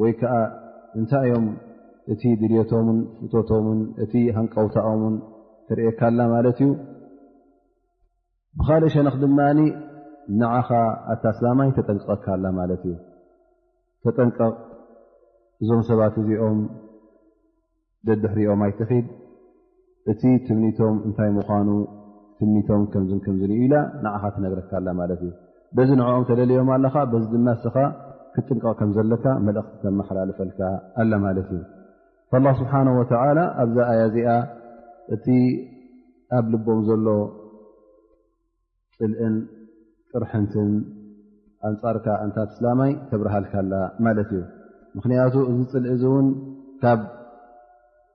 ወይ ከዓ እንታይ እዮም እቲ ድልቶምን ፍቶቶምን እቲ ሃንቀውታኦምን ተርእካ ኣላ ማለት እዩ ብካልእ ሸነክ ድማ ንዓኻ ኣታ ኣስላማይ ተጠንቀቀካ ኣላ ማለት እዩ ተጠንቀቕ እዞም ሰባት እዚኦም ደድሕሪኦም ኣይትኺድ እቲ ትምኒቶም እንታይ ምዃኑ ትምኒቶም ከምዝን ከምዝ ዩ ኢላ ንዓኻ ትነግረካ ኣላ ማለት እዩ በዚ ንዕኦም ተለለዮም ኣለኻ በዚ ድማ ስኻ ክጥንቀቕ ከም ዘለካ መልእኽቲ ተመሓላልፈልካ ኣላ ማለት እዩ ላ ስብሓን ወተላ ኣብዛ ኣያ እዚኣ እቲ ኣብ ልቦም ዘሎ ፅልእን ቅርሕንትን ኣንፃርካ እንታ ስላማይ ተብርሃልካ ኣላ ማለት እዩ ምክንያቱ እዚ ፅልኢ እዚ እውን ካብ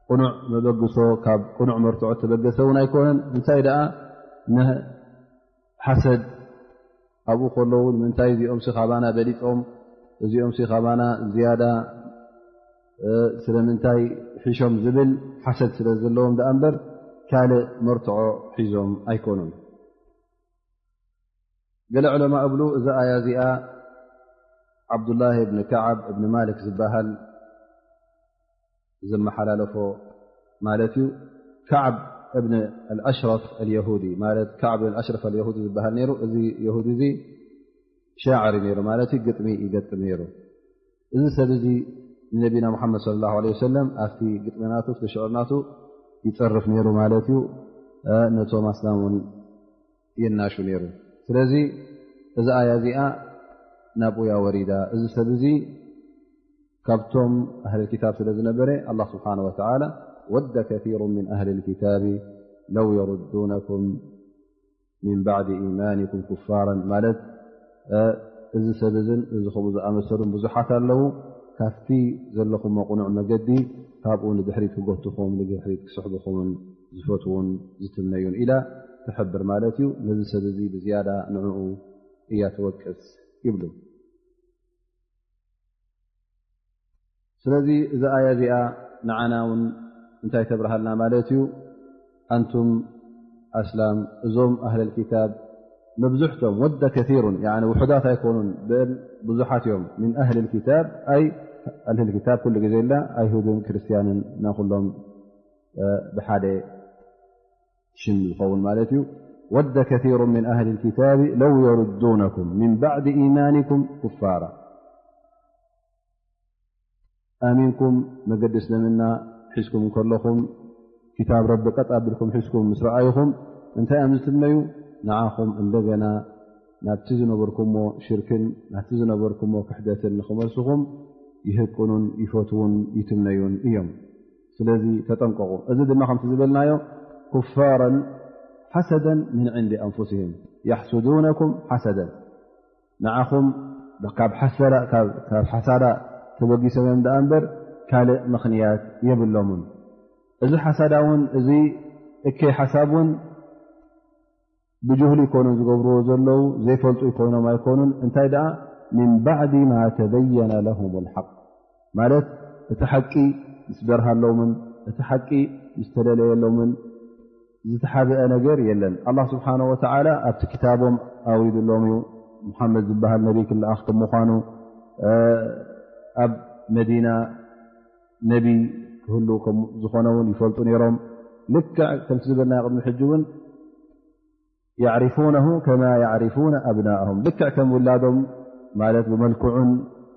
ቅኑዕ መበግሶ ካብ ቅኑዕ መርትዖ ተበገሰ እውን ኣይኮነን እንታይ ደኣ ንሓሰድ ኣብኡ ከለዉ ንምንታይ እዚኦምሲ ካባና በሊፆም እዚኦምሲ ካባና ዝያዳ ስለምንታይ ሒሾም ዝብል ሓሰድ ስለ ዘለዎም ዳኣ እምበር ካልእ መርትዖ ሒዞም ኣይኮኑን ገለ ዕለማ እብሉ እዛ ኣያ እዚኣ ዓብዱላሂ እብኒ ከዓብ እብኒ ማልክ ዝበሃል ዘመሓላለፎ ማለት እዩ ከዓብ እብኒ ኣሽረፍ ኣልየሁዲ ማለት ከዓብ ኣሽረፍ ኣልየሁዲ ዝበሃል ነይሩ እዚ የሁዲ እዚ ሻዕሪ ነይሩ ማለት እዩ ግጥሚ ይገጥም ነይሩ እዚ ሰብ እዚ ንነቢና ሙሓመድ صለ ላه ለ ሰለም ኣብቲ ግጥሚናቱ ቲ ሽዕርናቱ ይፀርፍ ነይሩ ማለት እዩ ነቶም ኣስላም ውን የናሹ ነይሩ ስለዚ እዚ ኣያ እዚኣ ናብኡያ ወሪዳ እዚ ሰብ እዚ ካብቶም ኣህል ክታብ ስለ ዝነበረ ኣላ ስብሓን ወተላ ወደ ከሩ ምን ኣህል ክታብ ለው የርዱነኩም ምን ባዕዲ ኢማኒኩም ኩፋራ ማለት እዚ ሰብ ን እዚ ከምኡ ዝኣመሰሉን ብዙሓት ኣለዉ ካብቲ ዘለኹም መቕኑዕ መገዲ ካብኡ ንድሕሪት ክጎትኹም ንድሕሪት ክስሕብኹምን ዝፈትዉን ዝትመዩን ኢላ ትሕብር ማለት እዩ ነዚ ሰብ እዚ ብዝያዳ ንዕኡ እያ ተወቅስ ይብሉ ስለዚ እዛ ኣያ እዚኣ ንዓና ውን እንታይ ተብርሃልና ማለት እዩ ኣንቱም ኣስላም እዞም ኣህለል ክታብ መብዝሕቶም ወደ ከሩ ውሑዳት ኣይኮኑን ብዙሓት እዮም ምን ኣህሊ ክታብ ኣይ ኣል ክታብ ኩሉ ግዜ ና ኣይሁድን ክርስትያንን ና ኩሎም ብሓደ ሽም ዝኸውን ማለት እዩ ወደ ከሩ ምን ኣህሊ ክታብ ለው የርዱነኩም ምን ባዕዲ ኢማንኩም ክፋራ ኣሚንኩም መገዲ እስልምና ሒዝኩም ከለኹም ክታብ ረቢ ቀጥ ኣቢልኩም ሒዝኩም ምስ ረኣይኹም እንታይ እዮም ዝትመዩ ንዓኹም እንደገና ናብቲ ዝነበርኩሞ ሽርክን ናቲ ዝነበርኩሞ ክሕደትን ንክመልስኹም ይህቅኑን ይፈትውን ይትምነዩን እዮም ስለዚ ተጠንቀቑ እዚ ድማ ከምቲ ዝበልናዮ ኩፋረን ሓሰደን ምን ዕንዲ ኣንፍስህም ያሕስዱነኩም ሓሰደን ንዓኹም ካብ ሓሳዳ ተበጊሶም እዮም ዳኣ እምበር ካልእ ምኽንያት የብሎምን እዚ ሓሳዳ እውን እዚ እከይ ሓሳብ እውን ብጅህሉ ይኮኑ ዝገብርዎ ዘለዉ ዘይፈልጡ ይኮይኖም ኣይኮኑን እንታይ ደኣ ምን ባዕዲ ማ ተበየነ ለሁም ሓቅ ማለት እቲ ሓቂ ምስ በርሃሎምን እቲ ሓቂ ምስ ተለለየሎምን ዝተሓብአ ነገር የለን ኣላ ስብሓን ወተዓላ ኣብቲ ክታቦም ኣውድሎም እዩ ሙሓመድ ዝበሃል ነቢ ክልኣኽ ከም ምኳኑ ኣብ መዲና ነቢ ክህሉ ከምዝኾነ እውን ይፈልጡ ነይሮም ልክዕ ከምቲ ዝበልና ቅድሚ ሕጂ እውን የዕርፉነ ከማ የዕርፉነ ኣብናእም ልክዕ ከም ውላዶም ማለት ብመልክዑን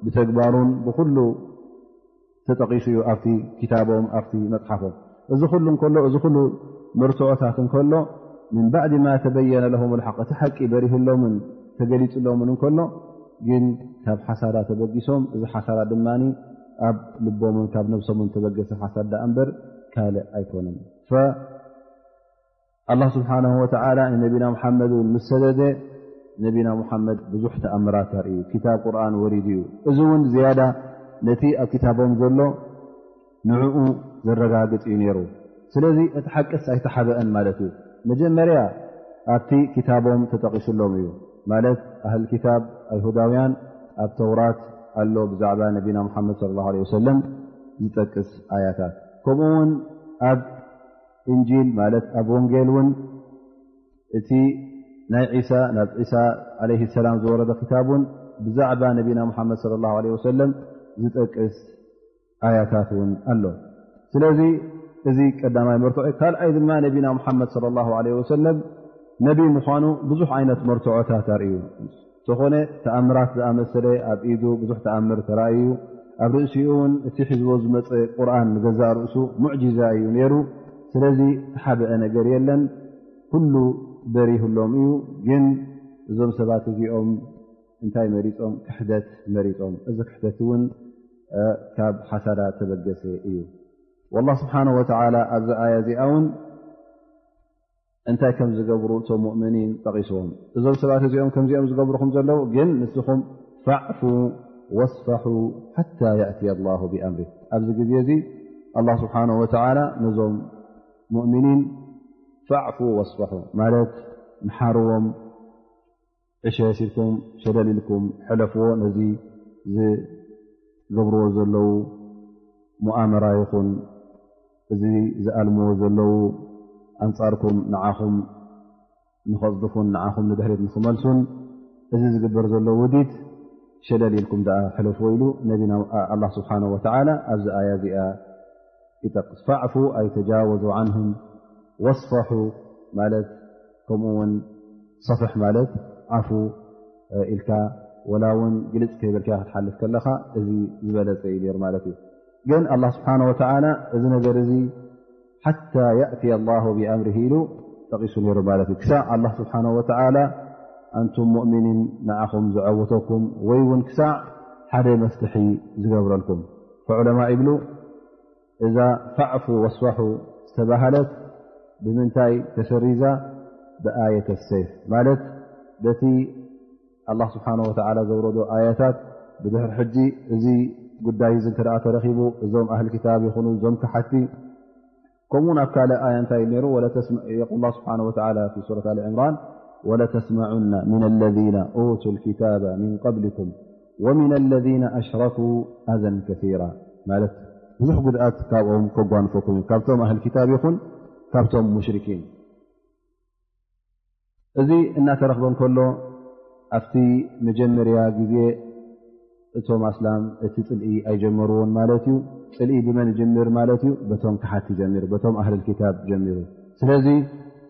ብተግባሩን ብኩሉ ተጠቂሱ እዩ ኣብቲ ክታቦም ኣብቲ መፅሓፎም እዚ ኩሉ እከሎ እዚ ኩሉ መርትዖታት እንከሎ ምን ባዕድ ማ ተበየነ ለም ሓቅ እቲ ሓቂ በሪህሎምን ተገሊፅሎምን እንከሎ ግን ካብ ሓሳዳ ተበጊሶም እዚ ሓሳዳ ድማ ኣብ ልቦምን ካብ ነብሶምን ተበገሰ ሓሳዳ እምበር ካልእ ኣይኮነን ኣላ ስብሓን ወተላ ንነቢና ሙሓመድ እውን ምስ ሰደደ ነቢና ሙሓመድ ብዙሕ ተኣምራት ኣርእዩ ክታብ ቁርን ወሪዱ እዩ እዚ እውን ዝያዳ ነቲ ኣብ ክታቦም ዘሎ ንዕኡ ዘረጋግፅ እዩ ነይሩ ስለዚ እቲ ሓቂስ ኣይተሓበአን ማለት እዩ መጀመርያ ኣብቲ ክታቦም ተጠቂሱሎም እዩ ማለት ኣህል ክታብ ኣይሁዳውያን ኣብ ተውራት ኣሎ ብዛዕባ ነቢና ሙሓመድ ለ ለ ወሰለም ዝጠቅስ ኣያታት ከምኡ ውን እንጂል ማለት ኣብ ወንጌል እውን እቲ ናይ ዒሳ ናብ ዒሳ ዓለ ሰላም ዝወረደ ክታብ እውን ብዛዕባ ነቢና ሙሓመድ ለ ላ ለ ወሰለም ዝጠቅስ ኣያታት እውን ኣሎ ስለዚ እዚ ቀዳማይ መርትዖ ካልኣይ ድማ ነቢና ሙሓመድ ለ ላ ለ ወሰለም ነቢይ ምኳኑ ብዙሕ ዓይነት መርትዖታት ኣርእዩ ዝኾነ ተኣምራት ዝኣመሰለ ኣብ ኢዱ ብዙሕ ተኣምር ተራእዩ ኣብ ርእሲኡ ውን እቲ ሕዝቦ ዝመፀ ቁርን ንገዛእ ርእሱ ሙዕጂዛ እዩ ነይሩ ስለዚ ተሓበአ ነገር የለን ኩሉ በሪህሎም እዩ ግን እዞም ሰባት እዚኦም እንታይ መሪፆም ክሕደት መሪፆም እዚ ክሕደት እውን ካብ ሓሳዳ ተበገሰ እዩ ላ ስብሓን ወተላ ኣብዚ ኣያ እዚኣ ውን እንታይ ከም ዝገብሩ እቶም ሙእምኒን ጠቒስዎም እዞም ሰባት እዚኦም ከምዚኦም ዝገብሩኹም ዘለዉ ግን ንስኹም ፋዕፉ ወስፋሑ ሓታ የእትየ ላሁ ብኣምሪ ኣብዚ ግዜ እዚ ኣላ ስብሓን ወተላ ነዞም ሙእምኒን ፋዕፉ ወስፋሑ ማለት መሓርዎም እሸሽ ኢልኩም ሸለል ኢልኩም ሕለፍዎ ነዚ ዝገብርዎ ዘለዉ ሙኣመራ ይኹን እዚ ዝኣልምዎ ዘለዉ ኣንፃርኩም ንዓኹም ንኸፅድፉን ንዓኹም ንድሕሪት ንክመልሱን እዚ ዝግበር ዘሎ ውዲት ሸለል ኢልኩም ድኣ ሕለፍዎ ኢሉ ነቢና ኣላ ስብሓን ወተዓላ ኣብዚ ኣያ እዚኣ ይጠቅስ ፋዕፉ ኣይተጃወዙ ዓንሁም ወስፋሑ ማለት ከምኡ ውን ሰፍሕ ማለት ዓፉ ኢልካ ወላ ውን ግልፅ ከይበልካ ክትሓልፍ ከለኻ እዚ ዝበለፀ እዩ ነሩ ማለት እዩ ግን ኣላ ስብሓን ወተላ እዚ ነገር እዚ ሓታ የእት ላ ብኣምር ኢሉ ጠቂሱ ነሩ ማለት እዩ ክሳዕ ኣላ ስብሓን ወተላ ኣንቱም ሙእምኒን ንዓኹም ዘዐውተኩም ወይ ውን ክሳዕ ሓደ መፍትሒ ዝገብረልኩም ዕለማ ይብሉ እዛ ፋዕፉ ወስፋሑ ዝተባሃለት ብምንታይ ተሰሪዛ ብኣየተ ሰይፍ ማለት በቲ ኣላ ስብሓን ወተላ ዘውረዶ ኣያታት ብድሕር ሕጂ እዚ ጉዳይ እዚ እተ ተረኪቡ እዞም ኣህል ክታብ ይኹኑ እዞም ክሓቲ ከምኡ ውን ኣብ ካልእ ኣያ እንታይ ነሩ የል ስብሓ ወ ፊ ሱረት ኣልዕምራን ወለተስማዑና ምን ለذና ቱ ክታባ ምን ቀብልኩም ወምና ለذነ ኣሽረኩ ኣዘን ከራ ማለት ብዙሕ ጉድኣት ካብኦም ከጓንፈኩም እዩ ካብቶም ኣህል ክታብ ይኹን ካብቶም ሙሽርኪን እዚ እናተረኽበ ከሎ ኣብቲ መጀመርያ ግዜ እቶም ኣስላም እቲ ፅልኢ ኣይጀመርዎን ማለት እዩ ፅልኢ ብመን ጀምር ማለት እዩ በቶም ክሓት ይጀምር በቶም ኣህል ክታብ ጀሚሩ ስለዚ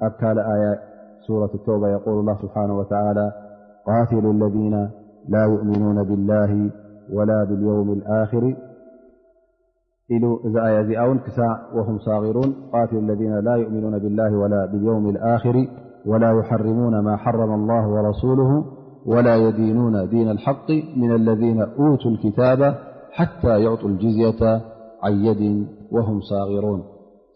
وأكآيورة التوبة يقول الله سبحانه وتعالىذؤهصاغرلالذين لا يؤمنون بالله ولا باليوم الآخر ولا يحرمون ما حرم الله ورسوله ولا يدينون دين الحق من الذين أوتوا الكتاب حتى يعطوا الجزية عن يد وهم صاغرون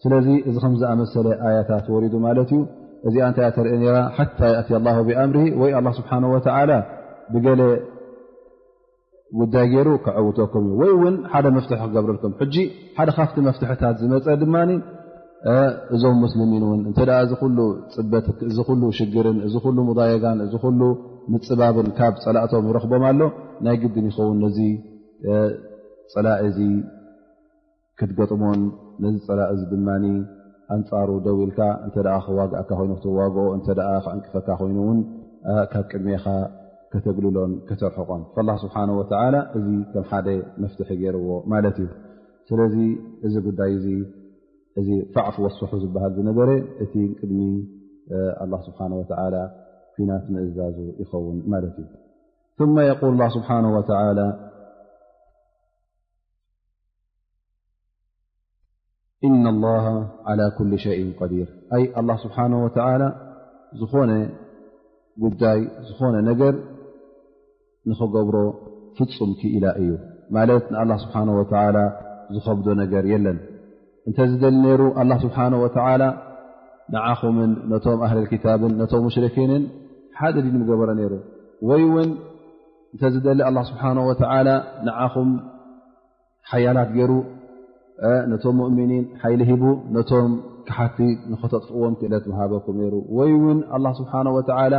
ስለዚ እዚ ከም ዝኣመሰለ ኣያታት ወሪዱ ማለት እዩ እዚኣ እንታይ እያ ተርኢ ራ ሓታ ይእቲ ላ ብኣምር ወይ ኣላ ስብሓን ወተላ ብገለ ጉዳይ ገይሩ ክዐውተኩም እዩ ወይ እውን ሓደ መፍትሒ ክገብረልኩም ሕጂ ሓደ ካብቲ መፍትሕታት ዝመፀ ድማ እዞም ሙስልሚን እውን እንተ እዚ ኩሉ ፅበት እዚ ኩሉ ሽግርን እዚ ኩሉ ሙዳየጋን እዚ ኩሉ ምፅባብን ካብ ፀላእቶም ይረኽቦም ኣሎ ናይ ግድን ይኸውን ነዚ ፀላእ እዚ ክትገጥሞን ነዚ ፀላእ እዚ ድማ ኣንፃሩ ደው ኢልካ እንተ ክዋግኣካ ኮይኑ ክትዋግኦ እንተ ክዕንቅፈካ ኮይኑ እውን ካብ ቅድሜኻ ከተግልሎን ከተርሕቆን ላ ስብሓን ወተላ እዚ ከም ሓደ መፍትሒ ገይርዎ ማለት እዩ ስለዚ እዚ ጉዳይ እዚ እዚ ፋዕፍ ወስሑ ዝበሃል ዝነበረ እቲ ቅድሚ ኣላ ስብሓን ወተላ ኩናት ምእዛዙ ይኸውን ማለት እዩ ማ የቁል ስብሓን ወተላ እነ ላሃ ዓላ ኩሉ ሸይን ቀዲር ኣይ ኣላ ስብሓን ወተላ ዝኾነ ጉዳይ ዝኾነ ነገር ንኽገብሮ ፍፁም ክኢላ እዩ ማለት ንኣላ ስብሓን ወተላ ዝኸብዶ ነገር የለን እንተዝደሊ ነይሩ ኣላ ስብሓን ወተላ ንዓኹምን ነቶም ኣህልልክታብን ነቶም ሙሽርኪንን ሓደ ዲን ምገበረ ነይሩ ወይ እውን እንተ ዝደሊ ኣላ ስብሓን ወተላ ንዓኹም ሓያላት ገይሩ ነቶም ሙእምኒን ሓይሊ ሂቡ ነቶም ክሓቲ ንኸተጥፍዎም ክእለት መሃበኩም ነይሩ ወይ እውን ኣላ ስብሓን ወተላ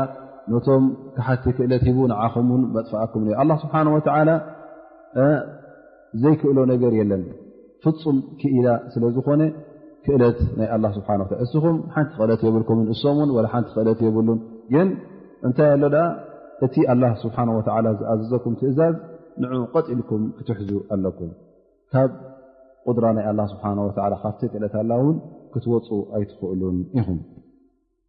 ነቶም ክሓቲ ክእለት ሂቡ ንዓኹም ውን መጥፋኣኩም ነሩ ኣላ ስብሓን ወተላ ዘይክእሎ ነገር የለን ፍፁም ክኢላ ስለ ዝኾነ ክእለት ናይ ኣላ ስብሓ እስኹም ሓንቲ ክእለት የብልኩምን እሶም ውን ወላ ሓንቲ ክእለት የብሉን ግን እንታይ ኣሎ ደኣ እቲ ኣላ ስብሓ ወላ ዝኣዘዘኩም ትእዛዝ ንዑ ቐጥ ኢልኩም ክትሕዙ ኣለኩም ካብ ቁድራ ናይ ኣላ ስብሓ ወ ካብቲ ክእለት ኣላ እውን ክትወፁ ኣይትኽእሉን ኢኹም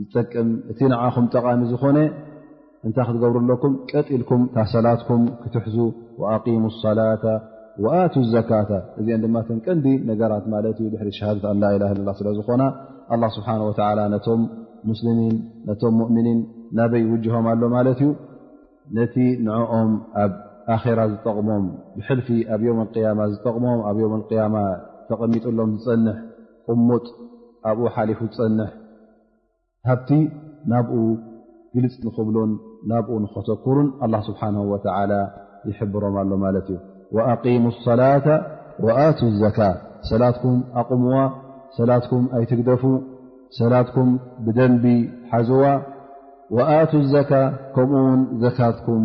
ዝጠቅም እቲ ንዓኹም ጠቓሚ ዝኾነ እንታይ ክትገብሩ ኣለኩም ቀጥ ኢልኩም ታሰላትኩም ክትሕዙ ኣقሙ ሰላة ኣቱ ዘካታ እዚአን ድማ ተን ቀንዲ ነገራት ማለት እዩ ድሕሪ ሸሃደት ኣላ ላ ላ ስለ ዝኾና ኣላ ስብሓን ወተላ ነቶም ሙስሊሚን ነቶም ሙእምኒን ናበይ ውጅሆም ኣሎ ማለት እዩ ነቲ ንኦም ኣብ ኣራ ዝጠቕሞም ብሕልፊ ኣብ ዮም ያማ ዝጠቕሞም ኣብ ዮም ያማ ተቐሚጡሎም ዝፀንሕ ቅሙጥ ኣብኡ ሓሊፉ ዝፀንሕ ሃብቲ ናብኡ ግልፅ ንኽብሉን ናብኡ ንኸተኩሩን ኣላ ስብሓን ወተላ ይሕብሮም ኣሎ ማለት እዩ ወኣቂሙ ሰላተ ወኣቱ ዘካ ሰላትኩም ኣቕምዋ ሰላትኩም ኣይትግደፉ ሰላትኩም ብደንቢ ሓዝዋ ወኣቱ ዘካ ከምኡ ውን ዘካትኩም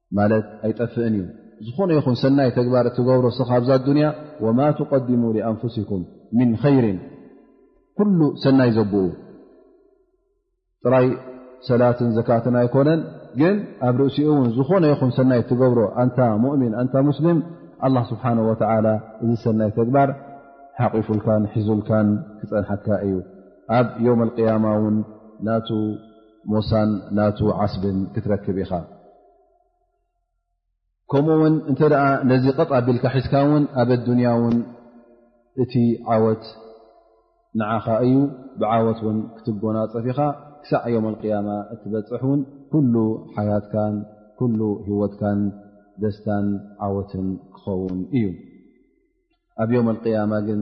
ማለት ኣይጠፍእን እዩ ዝኾነ ይኹን ሰናይ ተግባር እትገብሮ ስኻ ኣብዛ ኣዱንያ ወማ ትቀድሙ ኣንፍስኩም ምን ኸይርን ኩሉ ሰናይ ዘብኡ ጥራይ ሰላትን ዘካትን ኣይኮነን ግን ኣብ ርእሲኡ እውን ዝኾነ ይኹን ሰናይ እትገብሮ ኣንታ ሙእምን ኣንታ ሙስሊም ኣላ ስብሓን ወተላ እዚ ሰናይ ተግባር ሓቂፉልካን ሒዙልካን ክፀንሓካ እዩ ኣብ ዮም ኣልቅያማ እውን ናቱ ሞሳን ናቱ ዓስብን ክትረክብ ኢኻ ከምኡ ውን እንተ ነዚ ቐጥ ኣቢልካ ሒዝካ ውን ኣብ ኣዱንያ ውን እቲ ዓወት ንዓኻ እዩ ብዓወት ውን ክትጎናፀፍ ኢኻ ክሳዕ ዮም ቅያማ እትበፅሕ ውን ኩሉ ሓያትካን ኩሉ ሂወትካን ደስታን ዓወትን ክኸውን እዩ ኣብ ዮም ቅያማ ግን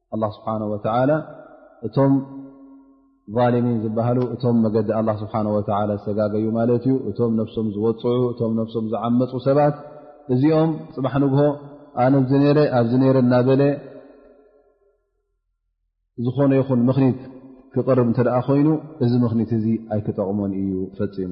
ኣላ ስብሓን ወተላ እቶም ቫልሚን ዝበሃሉ እቶም መገዲ ኣላ ስብሓን ወተላ ዝተጋገዩ ማለት እዩ እቶም ነፍሶም ዝወፅዑ እቶም ነፍሶም ዝዓመፁ ሰባት እዚኦም ፅባሕ ንግሆ ኣነዚ ነረ ኣብዚ ነረ እናበለ ዝኾነ ይኹን ምኽኒት ክቕርብ እንተደኣ ኮይኑ እዚ ምኽኒት እዚ ኣይክጠቕሞን እዩ ፈፂሙ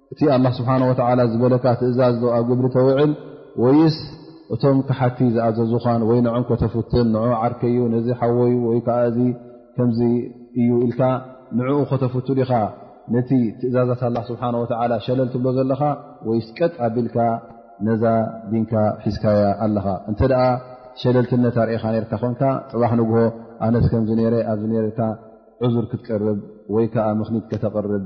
እቲ ኣላ ስብሓን ወተዓላ ዝበለካ ትእዛዝ ዶ ኣብ ግብሪ ተውዕል ወይስ እቶም ክሓቲ ዝኣዘዙኻን ወይ ንዕም ከተፍትን ንዑ ዓርከዩ ነዚ ሓወዩ ወይ ከዓ እዚ ከምዚ እዩ ኢልካ ንዕኡ ከተፍቱ ዲኻ ነቲ ትእዛዛት ኣላ ስብሓን ወተዓላ ሸለል ትብሎ ዘለኻ ወይስ ቀጥ ኣቢልካ ነዛ ዲንካ ሒዝካያ ኣለኻ እንተ ደኣ ሸለልትነት ኣርእኻ ነርካ ኮንካ ፅባሕ ንግሆ ኣነስ ከምዚ ነረ ኣብዚ ነርካ ዕዙር ክትቀርብ ወይ ከዓ ምኽኒት ከተቕርብ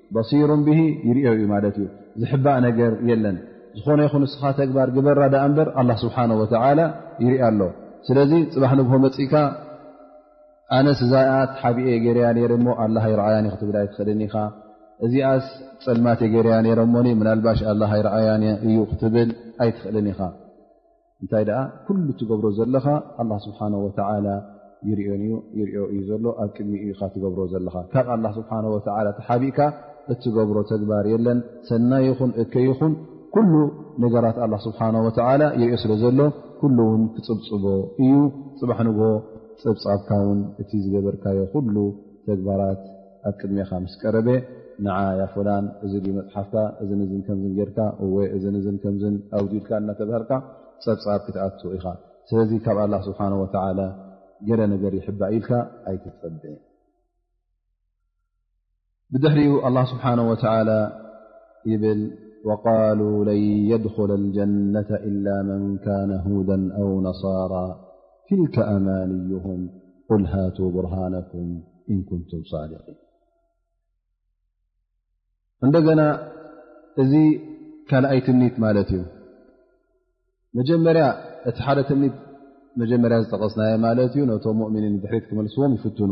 በሲሩ ብሂ ይርዮ እዩ ማለት እዩ ዝሕባእ ነገር የለን ዝኾነ ይኹን ንስኻ ተግባር ግበራ ዳኣ እንበር ኣላ ስብሓን ወተላ ይርኣ ኣሎ ስለዚ ፅባሕ ንግሆ መፅእካ ኣነስ እዛኣ ሓቢኤ ገርያ ነረ እሞ ኣላ ኣይረኣያ ክትብል ኣይትኽእልን ኢኻ እዚኣስ ፀልማት ገርያ ነረ እሞኒ ምናልባሽ ኣላ ኣይረኣያ እዩ ክትብል ኣይትኽእልን ኢኻ እንታይ ደኣ ኩሉ ትገብሮ ዘለኻ ኣላ ስብሓን ወተላ ይርኦን እዩ ይርኦ እዩ ዘሎ ኣብ ቅድሚ እዩ ኢኻ ትገብሮ ዘለኻ ካብ ኣላ ስብሓን ወተላ ተሓቢእካ እትገብሮ ተግባር የለን ሰና ይኹን እከ ይኹን ኩሉ ነገራት ኣላ ስብሓን ወተላ ይርኦ ስለ ዘሎ ኩሉ እውን ክፅብፅቦ እዩ ፅባሕ ንግ ፅብፃብካ እውን እቲ ዝገበርካዮ ኩሉ ተግባራት ኣብ ቅድሜኻ ምስ ቀረበ ንዓ ያፎላን እዚ ድዩ መፅሓፍካ እዚ ን ከምዝ ጌርካ እወ እዚ ን ከምዝ ኣውዲድካ እናተባሃልካ ፀብፃብ ክትኣት ኢኻ ስለዚ ካብ ኣላ ስብሓን ወተላ ገለ ነገር ይሕባእ ኢልካ ኣይትፀበ ብድሕሪኡ ኣላ ስብሓን ወተላ ይብል ወቃሉ ለን የድኩል ልጀነተ ኢላ መን ካነ ሁዳ ኣው ነሳራ ትልከ ኣማንይሁም ቁል ሃቱ ብርሃነኩም እንኩንቱም ሳድቂን እንደገና እዚ ካልኣይ ትምኒት ማለት እዩ መጀመርያ እቲ ሓደ ትምኒት መጀመርያ ዝጠቐስናዮ ማለት እዩ ነቶም ሙእምኒን ድሕሪት ክመልስዎም ይፍትኑ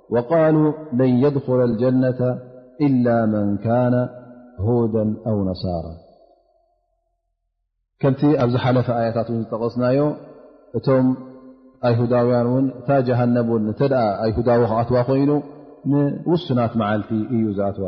ወቃሉ ለን የድኹለ ልጀነተ ኢላ መን ካነ ሁደ ኣው ነሳራ ከምቲ ኣብ ዝሓለፈ ኣያታት እውን ዝጠቐስናዮ እቶም ኣይሁዳውያን እውን እታ ጀሃነብ እውን እተ ኣይሁዳዊ ክኣትዋ ኮይኑ ንውሱናት መዓልቲ እዩ ዝኣትዋ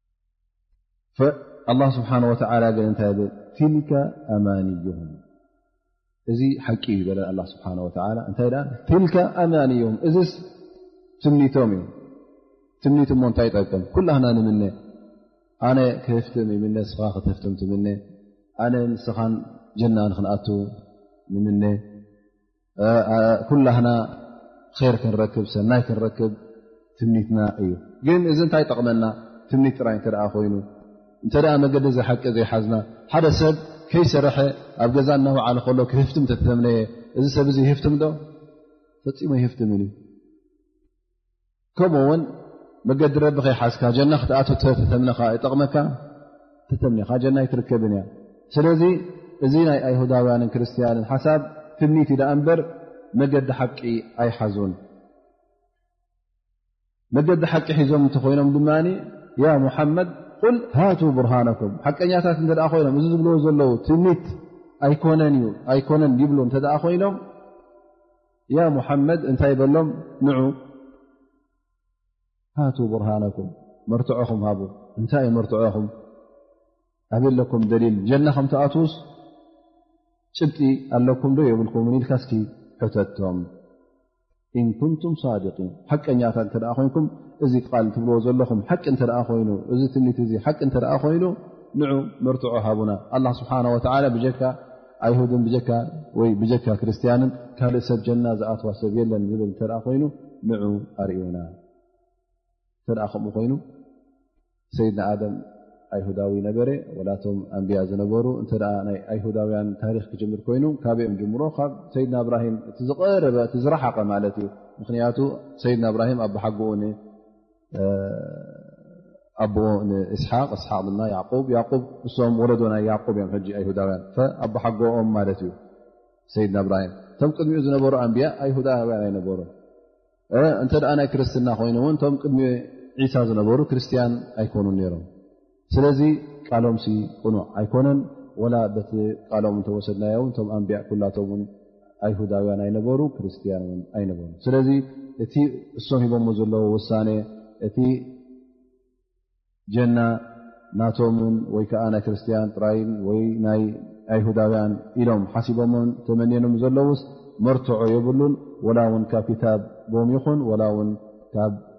ኣላ ስብሓን ወተላ ግን እንታይ ይብል ትልካ ኣማንዩም እዚ ሓቂ እዩ ይበለ ኣ ስብሓ ወላ እንታይ ትልካ ኣማንዩም እዚ ትምኒቶም እዩ ትምኒት እሞ እንታይ ይጠቅም ኩላህና ንምነ ኣነ ክህፍትም ይምነ ንስኻ ክትህፍትም ትምነ ኣነ ንስኻን ጀና ንክንኣት ንምነ ኩላህና ር ክንረክብ ሰናይ ክንረክብ ትምኒትና እዩ ግን እዚ እንታይ ጠቕመና ትምኒት ጥራይ እተ ኮይኑ እንተ መገዲ ዝሓቂ ዘይሓዝና ሓደ ሰብ ከይሰረሐ ኣብ ገዛ እናውዓለ ከሎ ክህፍትም ተተምነየ እዚ ሰብ ዚ ይህፍትም ዶ ፈፂሞ ይህፍትምን እዩ ከምኡ ውን መገዲ ረቢ ከይሓዝካ ጀና ክትኣ ተተምነኻ ይጠቕመካ ተተምኒኻ ጀና ኣይትርከብን እያ ስለዚ እዚ ናይ ኣይሁዳውያንን ክርስትያንን ሓሳብ ትምኒት ዳኣ እንበር መገዲ ሓቂ ኣይሓዙን መገዲ ሓቂ ሒዞም እንተኮይኖም ድማ ያ ሙሓመድ ቁል ሃቱ ብርሃነኩም ሓቀኛታት እተ ኮይኖም እዚ ዝብልዎ ዘለዉ ትምኒት ኣይኮነን እዩ ኣይኮነን ይብሉ እተ ኮይኖም ያ ሙሓመድ እንታይ በሎም ንዑ ሃቱ ብርሃነኩም መርትዖኹም ሃቡ እንታይ እዩ መርትዖኹም ኣበይ ኣለኩም ደሊል ጀና ከም ትኣትዉስ ጭብጢ ኣለኩም ዶ የብልኩም ን ኢልካ ስኪ ሕተቶም እን ኩንቱም ሳድቂን ሓቀኛታት እተ ኮይንኩም እዚ ቃል ትብልዎ ዘለኹም ሓቂ እተ ኮይኑ እዚ ትምኒት እዚ ሓቂ እተ ኮይኑ ንዑ መርትዖ ሃቡና ኣላ ስብሓን ወተላ ብጀካ ኣይሁድን ወይ ብጀካ ክርስትያንን ካልእ ሰብ ጀና ዝኣትዋ ሰብ የለን ዝብል እተ ኮይኑ ንዑ ኣርእዩና እተ ከምኡ ኮይኑ ሰይድና ኣደም ኣይሁዳዊ ነበረ ወላቶም ኣንብያ ዝነበሩ እተ ናይ ኣይሁዳውያን ታሪክ ክጅምር ኮይኑ ካበኦም ጅምሮ ካብ ሰይድና እብራሂም እቲ ዝቀረበ እቲ ዝረሓቀ ማለት እዩ ምክንያቱ ሰይድና እብራሂም ኣባሓጎኡ ኣቦኡ ንእስሓቅ እስሓቅ ድማ ያዕቁብ ያዕቁብ እሶም ወለዶ ናይ ያዕቁብ እዮም ሕጂ ኣይሁዳውያን ኣቦ ሓጎኦም ማለት እዩ ሰይድና እብራሂም እቶም ቅድሚኡ ዝነበሩ ኣንብያ ኣይሁዳውያን ኣይነበሩ እንተ ናይ ክርስትና ኮይኑ እውን እቶም ቅድሚ ዒሳ ዝነበሩ ክርስትያን ኣይኮኑን ነይሮም ስለዚ ቃሎም ሲ ቅኑዕ ኣይኮነን ወላ በቲ ቃሎም እንተወሰድናዮ ውን እቶም ኣንቢያ ኩላቶም ውን ኣይሁዳውያን ኣይነበሩ ክርስትያን ውን ኣይነበሩ ስለዚ እቲ እሶም ሂቦሞ ዘለዎ ውሳነ እቲ ጀና ናቶምን ወይ ከዓ ናይ ክርስትያን ጥራይ ወይ ናይ ኣይሁዳውያን ኢሎም ሓሲቦሞን ተመንኖም ዘለውስ መርትዖ የብሉን ወላ ውን ካብ ክታቦም ይኹን ወላ ውን ካብ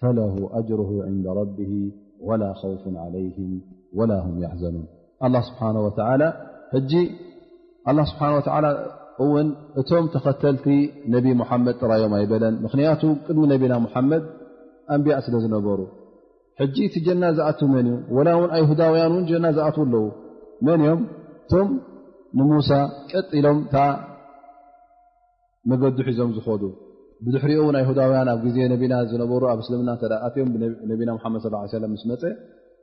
ፈለሁ ኣጅሩሁ ዕንደ ረቢሂ ወላ ኸውፉን ዓለይህም ወላ ሁም ያሕዘኑን ኣላ ስብሓን ወተዓላ ሕጂ ኣላ ስብሓን ወተዓላ እውን እቶም ተኸተልቲ ነቢ ሙሓመድ ጥራዮም ኣይበለን ምኽንያቱ ቅድሚ ነቢና ሙሓመድ ኣንቢያ ስለ ዝነበሩ ሕጂ እቲ ጀና ዝኣቱ መን እዩ ወላ እውን ኣይሁዳውያን እውን ጀና ዝኣት ኣለዉ መን እዮም እቶም ንሙሳ ቀጢሎም መገዱ ሒዞም ዝኸዱ ብድሕሪኡ ውን ኣይሁዳውያን ኣብ ግዜ ነቢና ዝነበሩ ኣብ እስልምና እተ ኣትዮም ነቢና ሓመድ ስ ሰለም ምስ መፀ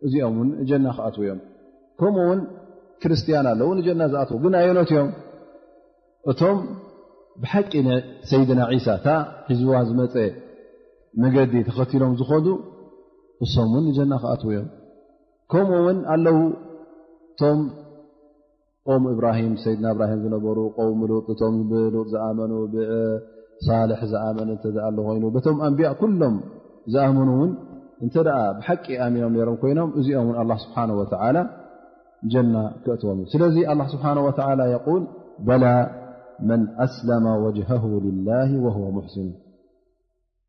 እዚኦም ውን ጀና ክኣትዉ እዮም ከምኡ ውን ክርስትያን ኣለዉ ንጀና ዝኣትዉ ግን ኣየኖት እዮም እቶም ብሓቂ ሰይድና ዒሳ እታ ሒዝዋ ዝመፀ መገዲ ተኸቲሎም ዝኸዱ እሶም ውን ንጀና ክኣትዉ እዮም ከምኡ ውን ኣለዉ እቶም ቆም እብራሂም ሰይድና እብራሂም ዝነበሩ ቆውም ሉጥ እቶም ብሉጥ ዝኣመኑ ብሳልሕ ዝኣመን እተ ኣሎ ኮይኑ በቶም ኣንቢያ ኩሎም ዝኣመኑ እውን እንተ ብሓቂ ኣሚኖም ነሮም ኮይኖም እዚኦም ውን ኣላ ስብሓን ወተላ ጀና ክእትዎም እዩ ስለዚ ኣላ ስብሓን ወተላ የቁል በላ መን ኣስለመ ወጅሃሁ ልላ ወ ሙሕስን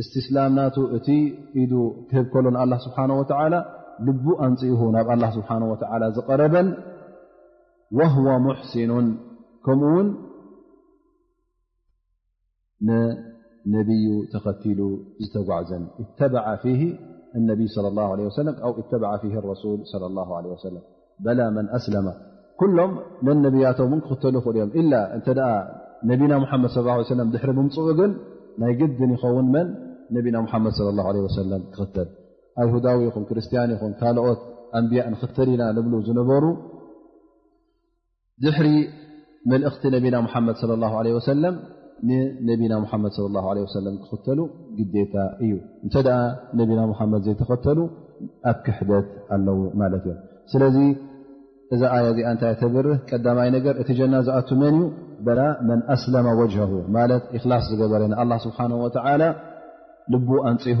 እስትስላም ናቱ እቲ ኢዱ ክህብ ከሎ ንኣላ ስብሓን ወተዓላ ልቡ ኣንፅእሁ ናብ ኣላ ስብሓን ወተዓላ ዝቐረበን ወህወ ሙሕሲኑን ከምኡ ውን ንነብዩ ተኸቲሉ ዝተጓዕዘን እተበዓ ፊሂ ነቢይ ለ ላ ለ ወሰለም ኣው እተበዓ ፊሂ ረሱል ለ ላ ለ ወሰለም በላ መን ኣስለማ ኩሎም ነነብያቶም ን ክኽተሉ ይኽእሉ እዮም ኢላ እንተ ነቢና ሙሓመድ ስ ሰለም ድሕሪ ምምፅኡ ግን ናይ ግድን ይኸውን መን ነቢና ሙሓመድ ለ ላ ለ ወሰለም ክኽተል ኣይሁዳዊ ይኹን ክርስትያን ይኹን ካልኦት ኣንብያ ንኽተል ኢና ንብሉ ዝነበሩ ድሕሪ መልእኽቲ ነቢና ሙሓመድ ለ ላ ለ ወሰለም ንነቢና ሙሓመድ ለ ላ ለ ወሰለም ክኽተሉ ግዴታ እዩ እንተ ደኣ ነቢና ሙሓመድ ዘይተኸተሉ ኣብ ክሕደት ኣለዉ ማለት እዮም ስለዚ እዛ ኣያ እዚኣ እንታይ ተብርህ ቀዳማይ ነገር እቲ ጀና ዝኣቱ መን እዩ በላ መን ኣስለመ ወጅሁ ማለት እክላስ ዝገበረ ንኣላ ስብሓን ወተዓላ ልቡ ኣንፅሁ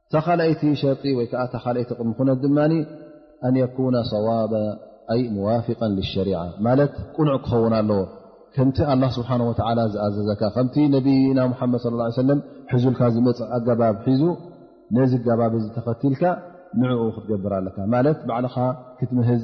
እታ ካልኣይቲ ሸርጢ ወይ ከዓ እታ ካልኣይቲ ቅድሚ ኩነት ድማ ኣን የኩነ ሰዋበ ኣይ መዋፍቀ ሸሪዓ ማለት ቁኑዕ ክኸውን ኣለዎ ከምቲ ኣላ ስብሓን ወተላ ዝኣዘዘካ ከምቲ ነብና ሙሓመድ ለ ላ ሰለም ሕዙልካ ዝመፅእ ኣገባብ ሒዙ ነዚ ኣገባብ እዚ ተኸትልካ ንዕኡ ክትገብር ኣለካ ማለት ባዕልኻ ክትምህዝ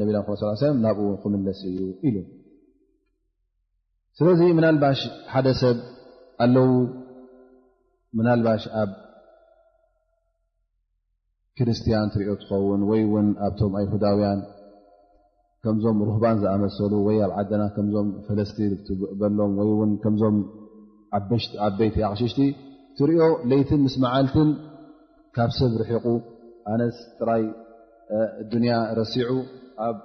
ነቢና ም ስ ሰለ ናብኡ ክምለስ እዩ ኢሉ ስለዚ ምናልባሽ ሓደ ሰብ ኣለዉ ምናልባሽ ኣብ ክርስትያን ትሪኦ ትኸውን ወይ እውን ኣብቶም ኣይሁዳውያን ከምዞም ሩህባን ዝኣመሰሉ ወይ ኣብ ዓደና ከምዞም ፈለስቲ ትበሎም ወይ እውን ከምዞም ዓበይቲ ኣቕሽሽቲ ትሪኦ ለይትን ምስ መዓልትን ካብ ሰብ ርሒቑ ኣነስ ጥራይ እዱንያ ረሲዑ ኣብ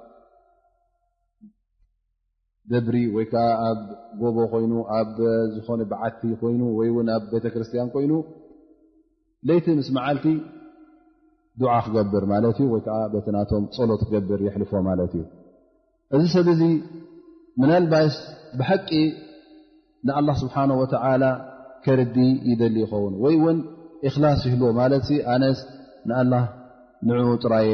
ደብሪ ወይ ከዓ ኣብ ጎቦ ኮይኑ ኣብ ዝኾነ በዓቲ ኮይኑ ወይ ውን ኣብ ቤተክርስትያን ኮይኑ ለይቲ ምስ መዓልቲ ዱዓ ክገብር ማለት እዩ ወይከዓ በቲ ናቶም ፀሎት ክገብር የሕልፎ ማለት እዩ እዚ ሰብ እዚ ምናልባይስ ብሓቂ ንኣላ ስብሓን ወተላ ከርዲ ይደሊ ይኸውን ወይ እውን እክላስ ይህልዎ ማለት ኣነስ ንኣላ ንዕኡ ጥራየ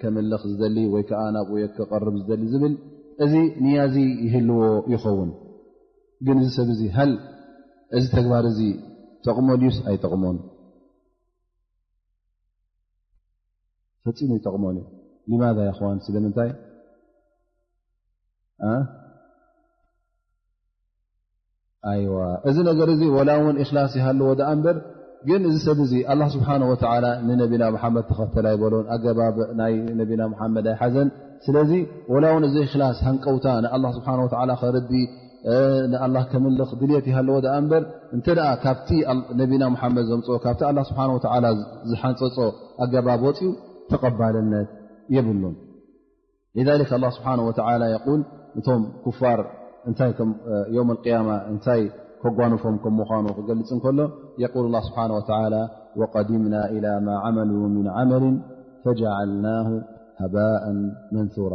ከምልኽ ዝደሊ ወይ ከዓ ናብኡ የከቐርብ ዝደሊ ዝብል እዚ ንያዚ ይህልዎ ይኸውን ግን እዚ ሰብ እዚ ሃል እዚ ተግባር እዚ ጠቕሞ ድዩስ ኣይጠቕሞን ፈፂሙ ይጠቕሞን እዩ ሊማዛ ይኸዋን ስለምንታይ ኣይዋ እዚ ነገር እዚ ወላ እውን እክላስ ይሃለዎ ዳኣ እምበር ግን እዚ ሰብ እዚ ኣላ ስብሓን ወተላ ንነቢና መሓመድ ተኸተል ኣይበሎን ኣገባብ ናይ ነቢና መሓመድ ኣይሓዘን ስለዚ ወላ እውን እዚ ክላስ ሃንቀውታ ንኣላ ስብሓን ወላ ከርዲ ንኣላ ከምልኽ ድልት ይሃለዎ ኣ እምበር እንተ ካብቲ ነቢና ሙሓመድ ዘምፅ ካብቲ ኣላ ስብሓን ወላ ዝሓንፀፆ ኣገባብ ወፅኡ ተቐባልነት የብሉን ሊክ ኣላ ስብሓን ወላ የል እቶም ኩፋር እታይ ዮም ቅያማ እንታይ ከጓንፎም ከም ምኳኑ ክገልፅ እንከሎ የል ላ ስብሓን ወላ ወቀድምና ኢላ ማ ዓመሉ ምን ዓመል ፈጃዓልና ሃባእ መንራ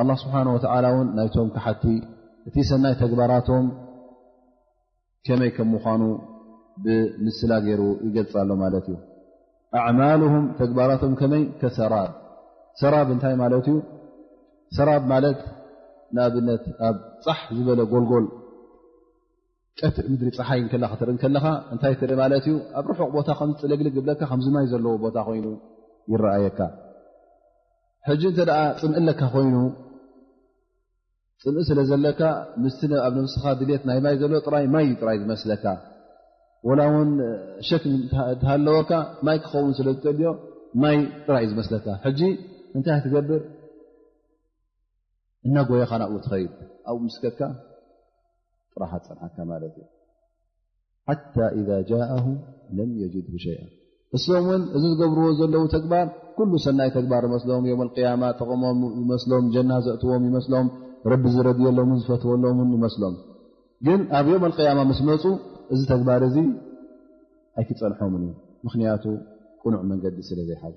ኣላ ስብሓን ወተዓላ እውን ናይቶም ክሓቲ እቲ ሰናይ ተግባራቶም ከመይ ከም ምዃኑ ብምስላ ገይሩ ይገልፅ ኣሎ ማለት እዩ ኣዕማልሁም ተግባራቶም ከመይ ከሰራብ ሰራብ እንታይ ማለት እዩ ሰራብ ማለት ንኣብነት ኣብ ፃሕ ዝበለ ጎልጎል ቀትሪ ምድሪ ፀሓይ እንከላ ክትርኢ ከለኻ እንታይ ትርኢ ማለት እዩ ኣብ ርሑቕ ቦታ ከም ፅለግልግ ዝብለካ ከምዚ ማይ ዘለዎ ቦታ ኮይኑ ይረኣየካ ሕጂ እንተ ደኣ ፅምእ ኣለካ ኮይኑ ፅምእ ስለ ዘለካ ምስ ኣብ ነብስኻ ድልት ናይ ማይ ዘለዎ ጥራይ ማይ ጥራይ ዝመስለካ ወላ እውን ሸክ እተሃለወካ ማይ ክኸውን ስለ ዝጠልዮ ማይ ጥራይ እዩ ዝመስለካ ሕጂ እንታይ ትገብር እናጎየኻ ናብኡ ትኸይድ ኣብኡ ምስከካ ጥራሕ ኣፀንሓካ ማለት እዩ ሓታ ኢዛ ጃእሁ ለም የጅድ ሸይኣ እሶም እውን እዚ ዝገብርዎ ዘለዉ ተግባር ኩሉ ሰናይ ተግባር ይመስሎም ዮም ቅያማ ጠቕሞም ይመስሎም ጀና ዘእትዎም ይመስሎም ረቢ ዝረድየሎምን ዝፈትወሎምን ይመስሎም ግን ኣብ ዮም ቅያማ ምስ መፁ እዚ ተግባር እዚ ኣይክፀንሖምን እዩ ምክንያቱ ቅኑዕ መንገዲ ስለ ዘይሓዙ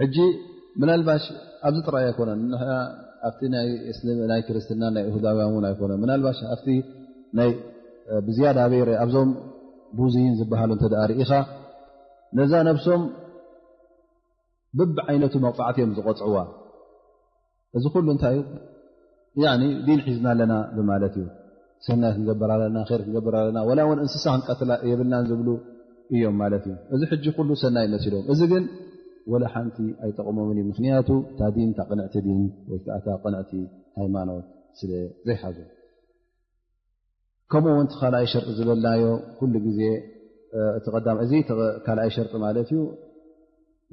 ሕጂ ምናልባሽ ኣብዚ ጥራይ ኣይኮነን ኣብቲ ናይ ክርስትና ናይ እሁዳውያን እውን ኣይኮነ ምናልባሽ ኣብቲ ናይ ብዝያዳ ኣበይ ርአ ኣብዞም ቡዙይን ዝበሃሉ እንተ ርኢኻ ነዛ ነብሶም ብብዓይነቱ መቕፃዕቲ እዮም ዝቐፅዕዋ እዚ ኩሉ እንታይ እዩ ዲን ሒዝና ኣለና ብማለት እዩ ሰናይ ክንገብር ኣለና ር ክንገብር ኣለና ወላ ውን እንስሳ ክንቀትላ የብልናን ዝብሉ እዮም ማለት እዩ እዚ ሕጂ ኩሉ ሰናይ መሲሎም እዚ ግን ወላ ሓንቲ ኣይጠቕሞምን እዩ ምክንያቱ እታ ዲን እታ ቅንዕቲ ዲን ወይከዓ እታ ቅንዕቲ ሃይማኖት ስለ ዘይሓዙ ከምኡ ውን ካልኣይ ሸርጢ ዝበልናዮ ኩሉ ግዜ እቲ ቀዳማ እዚ ካልኣይ ሸርጢ ማለት እዩ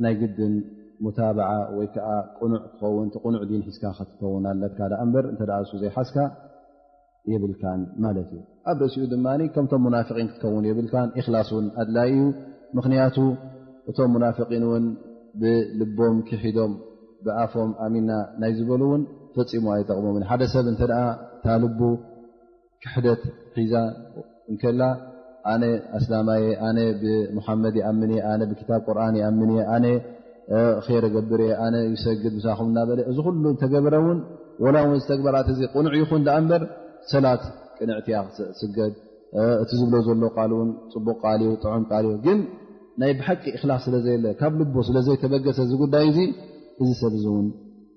ናይ ግድን ሙታባዓ ወይ ከዓ ቅኑዕ ክኸውን ቕኑዕ ዲን ሒዝካ ክትከውን ኣለካ ዳኣ እምበር እንተ እሱ ዘይሓዝካ የብልካን ማለት እዩ ኣብ ርእሲኡ ድማ ከምቶም ሙናፍቒን ክትከውን የብልካን እክላስ ውን ኣድላይ እዩ ምኽንያቱ እቶም ሙናፍቒን እውን ብልቦም ክሒዶም ብኣፎም ኣሚና ናይ ዝበሉ እውን ፈፂሙ ኣይጠቕሞምን ሓደ ሰብ እንተ እታ ልቡ ክሕደት ሒዛ እንከላ ኣነ ኣስላማየ ኣነ ብሙሓመድ ይኣምን እየ ኣነ ብክታብ ቁርን ይኣምን እየ ኣነ ር ገብር እየ ኣነ ይሰግድ ምሳኹም እናበለ እዚ ኩሉ እተገበረ እውን ወላ ውን ዝተግበራት እዚ ቅኑዕ ይኹን ዳኣ እምበር ሰላት ቅንዕቲ እያ ክትስገድ እቲ ዝብሎ ዘሎ ቃል እውን ፅቡቕ ቃል እዩ ጥዑም ቃል እዩ ግን ናይ ብሓቂ እክላስ ስለ ዘየለ ካብ ልቦ ስለ ዘይተበገሰ እዚ ጉዳይ እዚ እዚ ሰብ እዚ እውን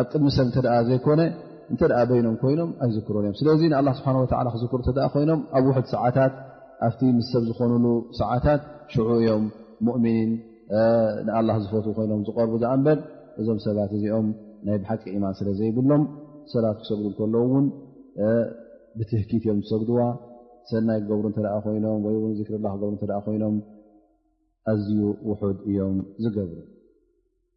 ኣብ ቅድሚ ሰብ እተ ዘይኮነ እንተ በይኖም ኮይኖም ኣይዝክሩን እዮም ስለዚ ንኣላ ስብሓ ወ ክዝክሩ እተ ኮይኖም ኣብ ውሕድ ሰዓታት ኣብቲ ምስ ሰብ ዝኾኑሉ ሰዓታት ሽዑ እዮም ሙእምኒን ንኣላ ዝፈት ኮይኖም ዝቐርቡ ዳኣ እንበር እዞም ሰባት እዚኦም ናይ ብሓቂ ኢማን ስለ ዘይብሎም ሰላት ክሰግዱ ከለዉ እውን ብትህኪት እዮም ዝሰግድዋ ሰናይ ክገብሩ እተ ኮይኖም ወይ ውን ዝክርላ ክገብሩ እተ ኮይኖም ኣዝዩ ውሑድ እዮም ዝገብሩ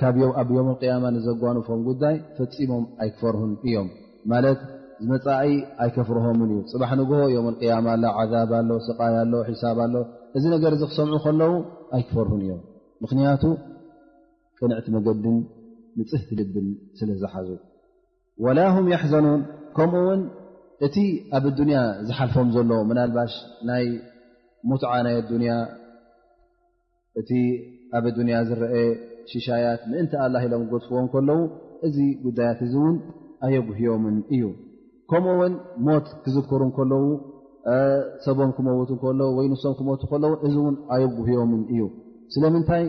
ካብ ኣብ ዮም ቅያማ ንዘጓንፎም ጉዳይ ፈፂሞም ኣይክፈርሁን እዮም ማለት ዝመፃኢ ኣይከፍርሆምን እዩ ፅባሕ ንግሆ ዮም ቅያማ ኣላ ዓዛብ ኣሎ ስቃይ ኣሎ ሒሳብ ኣሎ እዚ ነገር እዚ ክሰምዑ ከለዉ ኣይክፈርሁን እዮም ምክንያቱ ቅንዕቲ መገድን ንፅህቲ ልብን ስለ ዝሓዙ ወላ ም የሕዘኑን ከምኡ ውን እቲ ኣብ ኣዱንያ ዝሓልፎም ዘሎ ምናልባሽ ናይ ሙትዓ ናይ ኣዱንያ እቲ ኣብ ኣዱንያ ዝረአ ሽሻያት ምእንቲ ኣላ ኢሎም ክገድፍዎ ከለዉ እዚ ጉዳያት እዚ እውን ኣየጉህዮምን እዩ ከምኡ እውን ሞት ክዝክሩ ከለዉ ሰቦም ክመውት ከለዉ ወይ ንሶም ክመቱ ከለዉ እዚ እውን ኣየጉህዮምን እዩ ስለምንታይ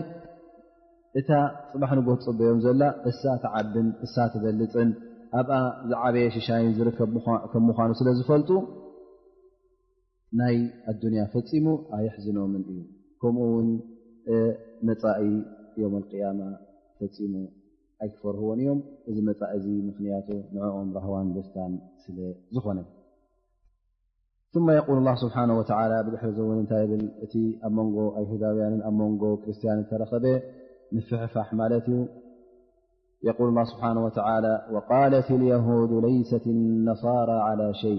እታ ፅባሕ ንጎ ትፅበዮም ዘላ እሳ ትዓብን እሳ ትበልፅን ኣብኣ ዝዓበየ ሽሻይን ዝርከብ ከም ምኳኑ ስለ ዝፈልጡ ናይ ኣዱንያ ፈፂሙ ኣየሕዝኖምን እዩ ከምኡ ውን መፃኢ ዮም ኣልቅያማ ፈፂሙ ኣይክፈርህዎን እዮም እዚ መፃኢ እዚ ምኽንያቱ ንዕኦም ራህዋን ደስታን ስለ ዝኾነ ثመ የقል ላ ስብሓን ወላ ብድሕሪ ዚ እውን እንታይ ብል እቲ ኣብ መንጎ ኣይሁዳውያንን ኣብ መንጎ ክርስትያን ዝተረኸበ ምፍሕፋሕ ማለት እዩ የል ላ ስብሓን ወላ ወቃለት የሁድ ለይሰት ነሳራ ዓላ ሸይ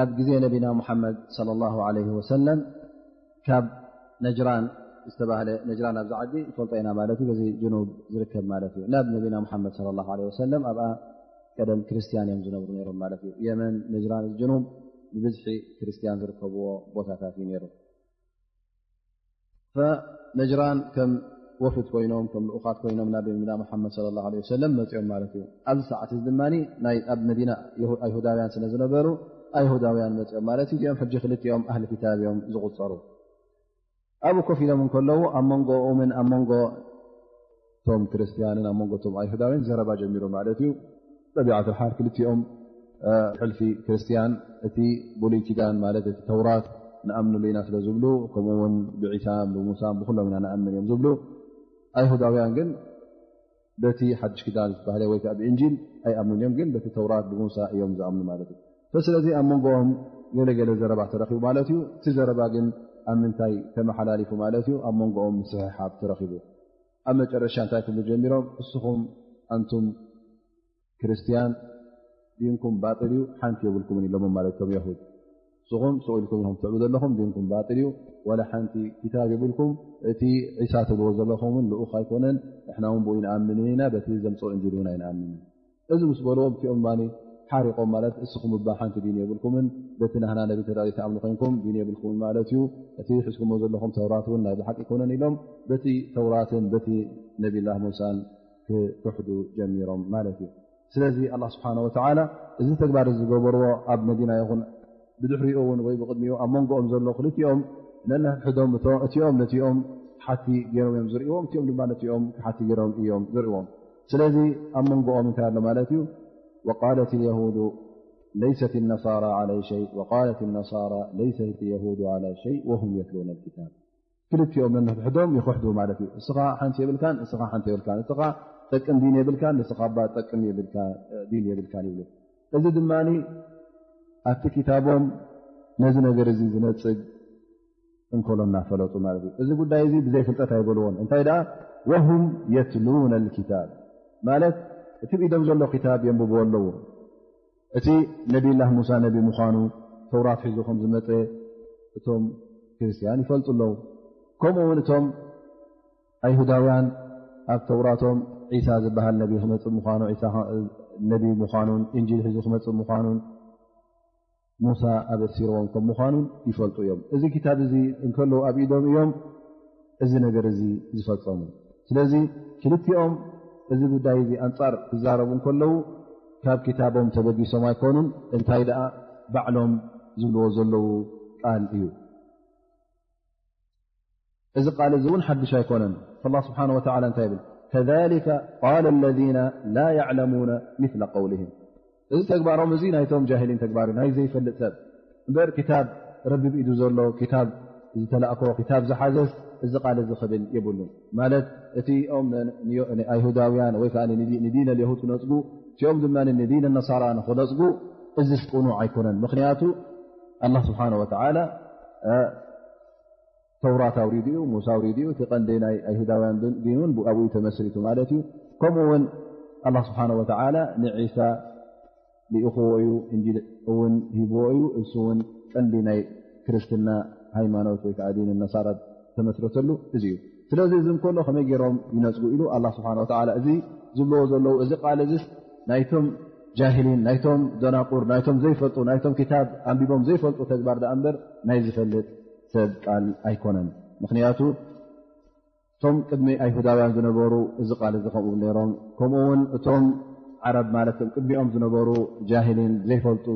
ኣብ ግዜ ነቢና ሙሓመድ صለ ላሁ ለ ወሰለም ካብ ነጅራን ዝተባህለ ነጅራን ኣብዚ ዓዲ ንፈልጦ ኢና ማለት እዩ በዚ ጅኑብ ዝርከብ ማለት እዩ ናብ ነቢና ሓመድ صለ ላ ለ ወሰለም ኣብኣ ቀደም ክርስትያን እዮም ዝነብሩ ነሮም ማለት እዩ የመን ነጅራን ጅኑብ ንብዝሒ ክርስትያን ዝርከብዎ ቦታታት እዩ ነይሩ ነጅራን ከም ወፍት ኮይኖም ከም ልኡኻት ኮይኖም ናብ ነቢና ሙሓመድ ለ ላ ለ ሰለም መፅኦም ማለት እዩ ኣብዚ ሰዓት እዚ ድማ ናይ ኣብ መዲና ኣይሁዳውያን ስለ ዝነበሩ ኣይሁዳውያን መፅኦም ማለት እዩ እዚኦም ሕጂ ክልቲኦም ኣህሊ ክታብ እዮም ዝቁፀሩ ኣብኡ ኮፍ ኢሎም እንከለዉ ኣብ መንጎኡምን ኣብ መንጎ እቶም ክርስትያንን ኣብ መንጎ ቶም ኣይሁዳውያን ዘረባ ጀሚሮ ማለት እዩ ጠቢዓት ሓል ክልቲኦም ሕልፊ ክርስትያን እቲ ብሉይ ኪዳን ማለት እቲ ተውራት ንኣምንሉ ኢና ስለ ዝብሉ ከምኡ ውን ብዒሳ ብሙሳ ብኩሎም ኢና ንኣምን እዮም ዝብሉ ኣይሁዳውያን ግን በቲ ሓድሽ ኪዳን ዝባህለ ወይ ከዓ ብእንጂል ኣይኣምኑን እዮም ግን በቲ ተውራት ብሙሳ እዮም ዝኣምኑ ማለት እዩ ስለዚ ኣብ መንጎኦም ገለገለ ዘረባ ተረኪቡ ማለት እዩ እቲ ዘረባ ግን ኣብ ምንታይ ተመሓላሊፉ ማለት እዩ ኣብ መንጎኦም ምስሕሓብ ተረኪቡ ኣብ መጨረሻ እንታይ ክብሉ ጀሚሮም እስኹም ኣንቱም ክርስትያን ዲንኩም ባጥል እዩ ሓንቲ የብልኩምን ኢሎሞ ማለት ቶም የሁድ እስኹም ስቁ ኢልኩም ኢኹም ትዕቡ ዘለኹም ዲንኩም ባጥል እዩ ዋላ ሓንቲ ክታብ የብልኩም እቲ ዒሳ ትብልዎ ዘለኹም ውን ልኡኽ ኣይኮነን ንሕና ውን ብኡ ይንኣምን ኢና በቲ ዘምፅኦ እንጅል እውን ኣይንኣምን እዚ ምስ በልዎም እቲኦም ድማ ሓሪቖም ማለት እስኹም እባ ሓንቲ ዲን የብልኩምን በቲ ናህና ነቢ እተ ዘይትኣምኑ ኮንኩም ዲን የብልኩምን ማለት እዩ እቲ ሕዝኩሞ ዘለኹም ተውራት እውን ናይ ብሓቂ ኣይኮነን ኢሎም በቲ ተውራትን በቲ ነብላ ሙሳን ክክሕዱ ጀሚሮም ማለት እዩ ስለዚ ኣላ ስብሓን ወተላ እዚ ተግባር እ ዝገበርዎ ኣብ መዲና ይኹን ብድሕሪኦ እውን ወይ ብቕድሚኡ ኣብ መንጎኦም ዘሎ ክልቲኦም ነንሕዶም እቲኦም ነቲኦም ሓቲ ገይሮም እዮም ዝርእዎም እቲኦም ድማ ነቲኦም ሓቲ ገይሮም እዮም ዝርእዎም ስለዚ ኣብ መንጎኦም እንታይ ኣሎ ማለት እዩ ወቃለት የሁድ ለይሰት ነሳራ ለ ሸይ ወቃለት ነሳራ ለይሰ የሁድ ለ ሸይ ወም የትሉን ክታብ ክልቲኦም ንሕዶም ይክሕዱ ማለት እዩ እስኻ ሓንቲ የብልካ እስኻ ሓንቲ የብልካ እስኻ ጠቅም ዲን የብልካ ንስኻ ባ ጠቅም ዲን የብልካ ይብሉ እዚ ድማ ኣብቲ ክታቦም ነዚ ነገር እዚ ዝነፅግ እንከሎ እናፈለጡ ማለት እዩ እዚ ጉዳይ እዚ ብዘይ ፍልጠት ኣይበልዎን እንታይ ደኣ ወሁም የትሉነ ክታብ ማለት እቲ ብኢዶም ዘሎ ክታብ የንብብዎ ኣለዎ እቲ ነብላ ሙሳ ነቢ ምዃኑ ተውራት ሒዙ ከም ዝመፀ እቶም ክርስትያን ይፈልጡ ኣለዉ ከምኡ ውን እቶም ኣይሁዳውያን ኣብ ተውራቶም ዒሳ ዝበሃል ነቢ ክመፅእ ምኳኑ ነቢ ምዃኑን እንጂል ሒዙ ክመፅእ ምዃኑን ሙሳ ኣበሲርዎም ከም ምዃኑን ይፈልጡ እዮም እዚ ክታብ እዚ እንከለዉ ኣብ ኢዶም እዮም እዚ ነገር እዚ ዝፈፀሙ ስለዚ ክልቲኦም እዚ ጉዳይ እዚ ኣንፃር ክዛረቡ እንከለዉ ካብ ክታቦም ተበጊሶም ኣይኮኑን እንታይ ደኣ ባዕሎም ዝብልዎ ዘለዉ ቃል እዩ እዚ ቃል እዚ እውን ሓዱሽ ኣይኮነን ላ ስብሓን ወላ እንታይ ይብል ከሊከ ቃል ለذና ላ ያዕለሙና ምላ ቀውልህም እዚ ተግባሮም እዙ ናይቶም ጃሂሊን ተግባር ናይ ዘይፈልጥ ሰብ እበር ክታብ ረቢ ብኢዱ ዘሎ ክታብ ዝተላእኮ ክታብ ዝሓዘስ እዚ ቃል እዚ ክብል የብሉ ማለት እቲ ኦም ኣይሁዳውያን ወይ ከዓ ንዲን ልሁድ ክነፅጉ እቲኦም ድማ ንዲን ነሳራ ንክነፅጉ እዚ ስቁኑዕ ኣይኮነን ምክንያቱ ኣላ ስብሓን ወላ ተውራት ኣውሪዱ ዩ ሙሳ ኣውሪዱ ዩ እቲ ቀንዲ ናይ ኣይሁዳውያን ዲን ውን ብኣብኡ ተመስሪቱ ማለት እዩ ከምኡ ውን ኣላ ስብሓን ወተላ ንዒሳ ልእኽዎ እዩ እንል እውን ሂብዎ እዩ እሱ ውን ቀንዲ ናይ ክርስትና ሃይማኖት ወይከዓ ዲን ነሳራ ተመስረተሉ እዚ እዩ ስለዚ እዚ ከሎ ከመይ ገይሮም ይነፅጉ ኢሉ ኣላ ስብሓን ወላ እዚ ዝብልዎ ዘለዉ እዚ ቃል እዚ ናይቶም ጃሂሊን ናይቶም ደናቁር ናይቶም ዘይፈልጡ ናይቶም ክታብ ኣንቢቦም ዘይፈልጡ ተግባር ዳኣ እምበር ናይ ዝፈልጥ ሰብ ቃል ኣይኮነን ምክንያቱ እቶም ቅድሚ ኣይሁዳውያን ዝነበሩ እዚ ቃል እዚ ከምኡ ነይሮም ከምኡ ውን እቶም ዓረብ ማለት ቅድሚኦም ዝነበሩ ጃሂሊን ዘይፈልጡ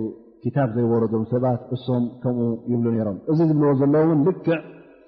ክታብ ዘይወረዶም ሰባት እሶም ከምኡ ይብሉ ነይሮም እዚ ዝብልዎ ዘለዉ ውን ልክዕ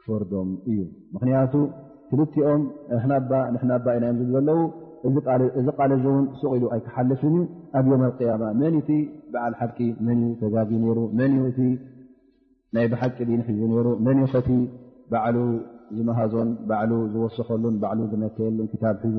ክፈርዶም እዩ ምክንያቱ ክልቲኦም ንሕናባ ንሕናባ ኢና እዮም ዝብ ዘለዉ እዚ ቃል እዚ እውን ሱቕ ኢሉ ኣይክሓልፍን እዩ ኣብ ዮም ኣልቅያማ መን እቲ በዓል ሓቂ መን እዩ ተጋጊ ነይሩ መን እዩ እቲ ናይ ብሓቂ ዲን ሒዙ ነይሩ መን እዩ ከቲ ባዕሉ ዝመሃዞን ባዕሉ ዝወሰኸሉን ባዕሉ ዝነከየሉን ክታብ ሒዙ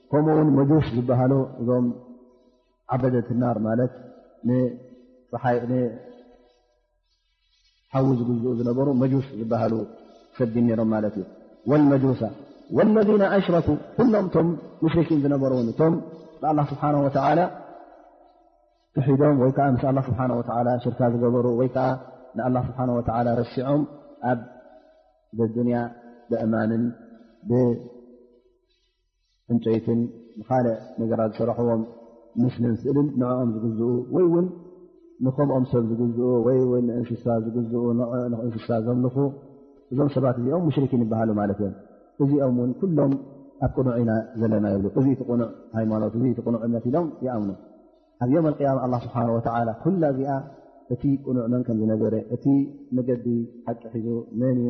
ከምኡ ውን መጁሽ ዝበሃሉ እዞም ዓበደት ናር ማለት ንፀሓይ ንሓዊ ዝግዝኡ ዝነበሩ መጁሽ ዝበሃሉ ሰዲ ነሮም ማለት እዩ ወልመጁሳ ወለذነ ኣሽረኩ ኩሎም እቶም ሙሽርኪን ዝነበሩ ውን እቶም ንኣላ ስብሓን ወተላ ክሒዶም ወይ ከዓ ምስ ኣላ ስብሓን ወላ ሽርካ ዝገበሩ ወይ ከዓ ንኣላ ስብሓን ወተላ ረሲዖም ኣብ ብዱንያ ብእማንን ዕንጨይትን ንካል ነገራት ዝሰረሕዎም ምስልን ስእልን ንዕኦም ዝግዝኡ ወይ እውን ንከምኦም ሰብ ዝግዝኡ ወይ ውን ንእንስሳ ዝግዝ ንእንስሳ ዘምልኹ እዞም ሰባት እዚኦም ሙሽርኪን ይበሃሉ ማለት እዮም እዚኦም ውን ኩሎም ኣብ ቅኑዕ ኢና ዘለና ይብሉ እዚ ቲ ቕኑዕ ሃይማኖት እዚ ቲ ቅኑዕ እምነት ኢሎም ይኣምኑ ኣብ ዮም ኣልቅያማ ኣላ ስብሓን ወተላ ኩላ እዚኣ እቲ ቅኑዕ መን ከም ዝነበረ እቲ መገዲ ሓቂ ሒዙ መን እዩ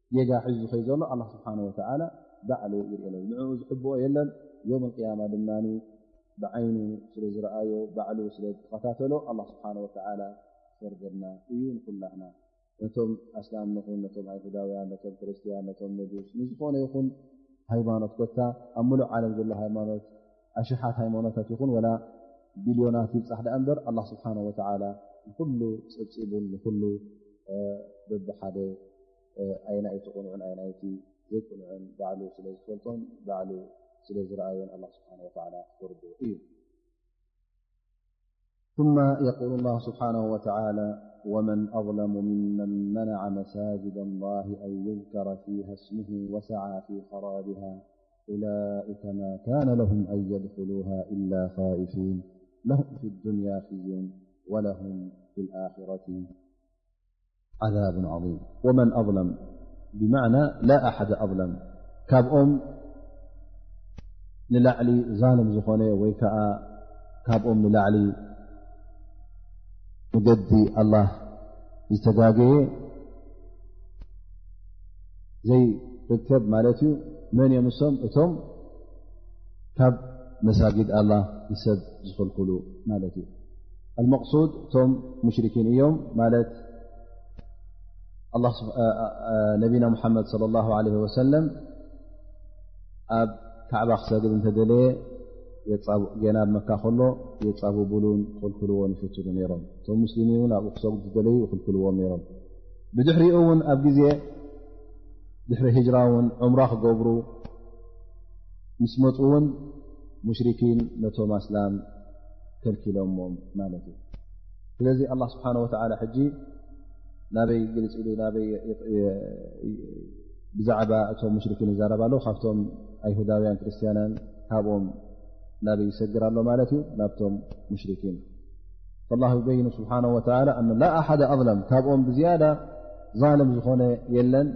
ጌጋ ሒዙ ዝኸይ ዘሎ ኣላ ስብሓን ወተዓላ ባዕሉ ይርእ ኣለዉ ንዕኡ ዝሕብኦ የለን ዮም ቅያማ ድማ ብዓይኑ ስለ ዝረኣዮ ባዕሉ ስለ ተኸታተሎ ኣላ ስብሓን ወተዓላ ፈርደና እዩ ንኩላዕና ነቶም ኣስላም ንኹን ነቶም ኣይሁዳውያን ነቶም ክርስትያን ነቶም መዱስ ንዝኾነ ይኹን ሃይማኖት ኮታ ኣብ ምሉእ ዓለም ዘሎ ሃይማኖት ኣሽሓት ሃይማኖታት ይኹን ወላ ቢልዮናት ይብፃሕ ድኣ እምበር ኣላ ስብሓን ወተላ ንኩሉ ፀብፂቡን ንኩሉ በብሓደ ኣይናይቲ ቁኑዑን ኣይናይቲ ዘይቁኑዑን ባዕሉ ስለ ዝፈልጦን ባዕሉ ስለ ዝረኣዮን ኣላ ስብሓን ወተላ ክርድኡ እዩ ማ የሉ ላ ስብሓነ ወተላ ومن أظلم ممن منع مساجد الله أن يذكر فيها اسمه وسعى في خرابها أولئك ما كان لهم أن يدخلوها إلا خائفين لهم في الدنيا خين ولهم في الآخرة ዓዛብ ዓም ወመን ኣظለም ብማዕና ላ ኣሓደ ኣظለም ካብኦም ንላዕሊ ዛልም ዝኾነ ወይ ከዓ ካብኦም ንላዕሊ መገዲ ኣላ ዝተጋገየ ዘይርከብ ማለት እዩ መን እዮም እሶም እቶም ካብ መሳጊድ ኣላ ንሰብ ዝኽልክሉ ማለት እዩ ኣልመቅሱድ እቶም ሙሽርኪን እዮም ማለት ነቢና ሙሓመድ صለ ላ ለ ወሰለም ኣብ ካዕባ ክሰግብ እንተደለየ ገና ብ መካ ከሎ የፃብብሉን ክልክልዎን ይፍትሉ ነይሮም እቶም ሙስሊሚን እውን ኣብኡ ክሰጉ ዝደለዩ ይክልክልዎም ነይሮም ብድሕሪኡ እውን ኣብ ግዜ ድሕሪ ህጅራ እውን ዑምራ ክገብሩ ምስ መፁ እውን ሙሽርኪን ነቶም ኣስላም ከልኪሎሞም ማለት እዩ ስለዚ ኣላ ስብሓን ወተላ ሕጂ ናበይ ግልፂ ኢሉ ናበይ ብዛዕባ እቶም ሙሽርኪን ይዛረባ ኣለ ካብቶም ኣይሁዳውያን ክርስትያናን ካብኦም ናበይ ይሰግር ኣሎ ማለት እዩ ናብቶም ሙሽርኪን ላ በይኑ ስብሓን ወተላ ኣ ላ ኣሓደ ኣለም ካብኦም ብዝያዳ ዛልም ዝኾነ የለን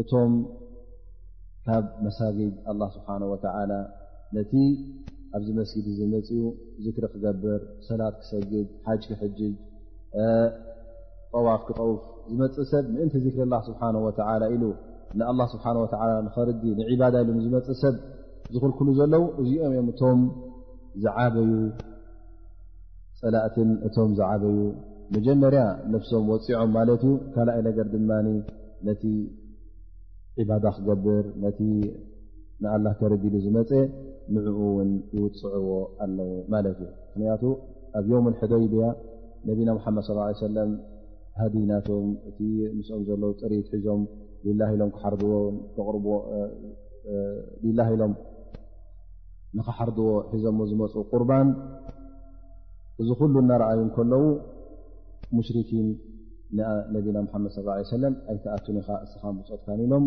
እቶም ካብ መሳጊድ ኣላ ስብሓን ወተላ ነቲ ኣብዚ መስጊድ እዚ መፅኡ ዝክሪ ክገብር ሰላት ክሰግድ ሓጅ ክሕጅጅ ጠዋፍ ክጠውፍ ዝመፅእ ሰብ ምእንቲ ዝክሪ ላ ስብሓ ወላ ኢሉ ንኣላ ስብሓ ወ ንኸርዲ ንዒባዳ ኢሉ ንዝመፅእ ሰብ ዝኽልክሉ ዘለዉ እዚኦም እዮም እቶም ዝዓበዩ ፀላእትን እቶም ዝዓበዩ መጀመርያ ነፍሶም ወፂዖም ማለት እዩ ካልኣይ ነገር ድማ ነቲ ዒባዳ ክገብር ንኣላ ከርዲሉ ዝመፀ ንዕኡ እውን ይውፅዕዎ ኣለዉ ማለት እዩ ምክንያቱ ኣብ ዮም ሕደይብያ ነቢና ሓመድ ስ ሰለም ሃዲ ናቶም እቲ ምስኦም ዘለዉ ጥሪት ሒዞም ሊላ ኢሎም ክሓርዎ ሊላ ኢሎም ንክሓርድዎ ሒዞሞ ዝመፁ ቁርባን እዚ ኩሉ እናረኣዩ ከለዉ ሙሽርኪን ንነቢና ሓመድ ስ ሰለም ኣይተኣቱን ኢኻ እስኻ ምፆትካን ኢሎም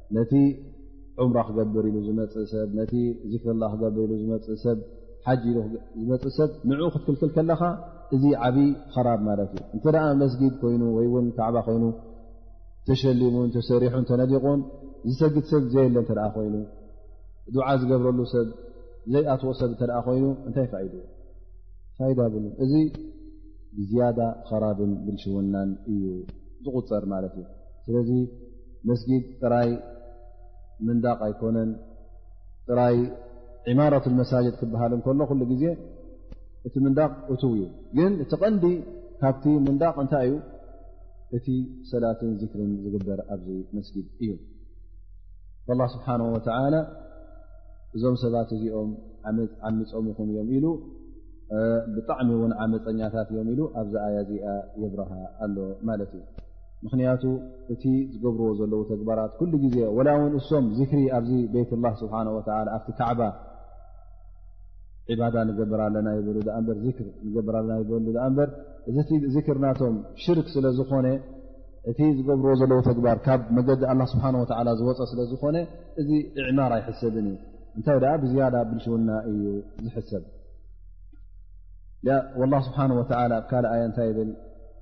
ነቲ ዑምራ ክገብር ኢሉ ዝመፅእ ሰብ ነቲ ዚክርላ ክገብር ኢሉ ዝመፅእ ሰብ ሓጅ ኢሉ ዝመፅእ ሰብ ንዕኡ ክትክልክል ከለኻ እዚ ዓብዪ ኸራብ ማለት እዩ እንተ ደኣ መስጊድ ኮይኑ ወይ እውን ካዕባ ኮይኑ ተሸሊሙን ተሰሪሑን ተነዲቑን ዝሰግድ ሰብ ዘየለ እንተ ኮይኑ ዱዓ ዝገብረሉ ሰብ ዘይኣትዎ ሰብ እንተ ኮይኑ እንታይ ፋይድ ፋይዳ ብሉ እዚ ብዝያዳ ኸራብን ብልሽውናን እዩ ዝቁፀር ማለት እዩ ስለዚ መስጊድ ጥራይ ምንዳቕ ኣይኮነን ጥራይ ዒማረት መሳጅድ ክበሃል እንከሎ ኩሉ ግዜ እቲ ምንዳቕ እትው እዩ ግን እቲ ቐንዲ ካብቲ ምንዳቕ እንታይ እዩ እቲ ሰላትን ዝክርን ዝግበር ኣብዚ መስጊድ እዩ ላ ስብሓን ወተላ እዞም ሰባት እዚኦም ዓሚፆምኹም እዮም ኢሉ ብጣዕሚ እውን ዓመፀኛታት እዮም ኢሉ ኣብዚ ኣያ እዚኣ የብረሃ ኣሎ ማለት እዩ ምክንያቱ እቲ ዝገብርዎ ዘለዉ ተግባራት ኩሉ ግዜ ወላ እውን እሶም ዚክሪ ኣብዚ ቤት ላ ስብሓ ወላ ኣብቲ ካዕባ ዕባዳ ንገብር ኣለና ይበሉ በር ክር ንገብር ኣለና ይበሉ ኣ እበር እዚ ዚክር ናቶም ሽርክ ስለ ዝኾነ እቲ ዝገብርዎ ዘለዉ ተግባር ካብ መገዲ ኣላ ስብሓ ወላ ዝወፀ ስለ ዝኾነ እዚ እዕማር ኣይሕሰብን እዩ እንታይ ደኣ ብዝያዳ ብልሽውና እዩ ዝሕሰብ ላ ስብሓ ወላ ኣብ ካልእ ኣያ እንታይ ይብል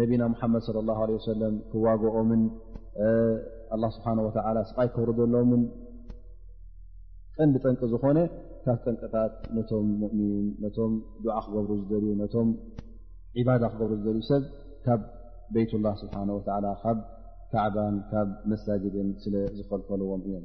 ነቢና ሙሓመድ صለ ላه ለ ወሰለም ክዋግኦምን ኣላ ስብሓን ወላ ስቓይ ክውርደሎምን ቀንዲ ጠንቂ ዝኾነ ካብ ጠንቅታት ነቶም ሙእምኒን ነቶም ዱዓ ክገብሩ ዝደልዩ ነቶም ዒባዳ ክገብሩ ዝደልዩ ሰብ ካብ ቤት ላ ስብሓ ወላ ካብ ካዕባን ካብ መሳጅድን ስለ ዝፈልፈልዎም እዮም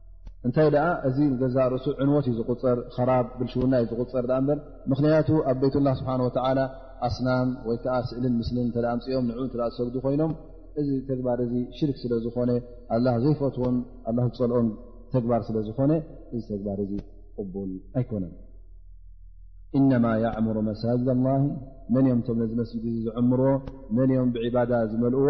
እንታይ ደኣ እዚ ገዛ ርእሱ ዕንወት እዩ ዝቁፅር ኸራብ ብልሽውና እዩ ዝቁፅር ኣ በር ምኽንያቱ ኣብ ቤትላ ስብሓን ወተላ ኣስናም ወይ ከዓ ስእልን ምስልን እተ ኣምፅኦም ንዑ እተ ዝሰግዱ ኮይኖም እዚ ተግባር እዚ ሽርክ ስለ ዝኾነ ኣላ ዘይፈትዎን ኣላ ዝፀልኦን ተግባር ስለ ዝኾነ እዚ ተግባር እዚ ቅቡል ኣይኮነን እነማ ያዕሙሩ መሳጅድ ኣላ መን እዮም ቶም ነዚ መስጅድ እዚ ዝዕምርዎ መን እዮም ብዕባዳ ዝመልእዎ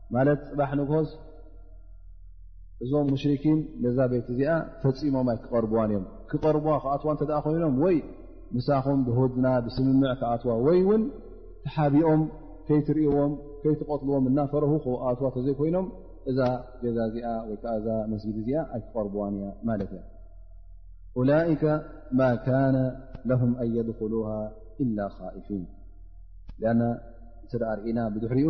ማለት ፅባሕ ንግሆስ እዞም ሙሽርኪን ነዛ ቤት እዚኣ ፈፂሞም ኣይ ክቐርብዋን እዮም ክቐርቡዋ ክኣትዋ እንተ ኮይኖም ወይ ምሳኹም ብህድና ብስምምዕ ክኣትዋ ወይ እውን ተሓቢኦም ከይትርእዎም ከይትቐትልዎም እናፈረሁ ክኣትዋ እተዘይኮይኖም እዛ ገዛ እዚኣ ወይ ከዓ እዛ መስጊድ እዚኣ ኣይ ክቐርብዋን እያ ማለት እያ ላይከ ማ ካነ ለሁም ኣን የድኹሉሃ ኢላ ኻኢፊን ኣ እተ ርእና ብድሕሪኡ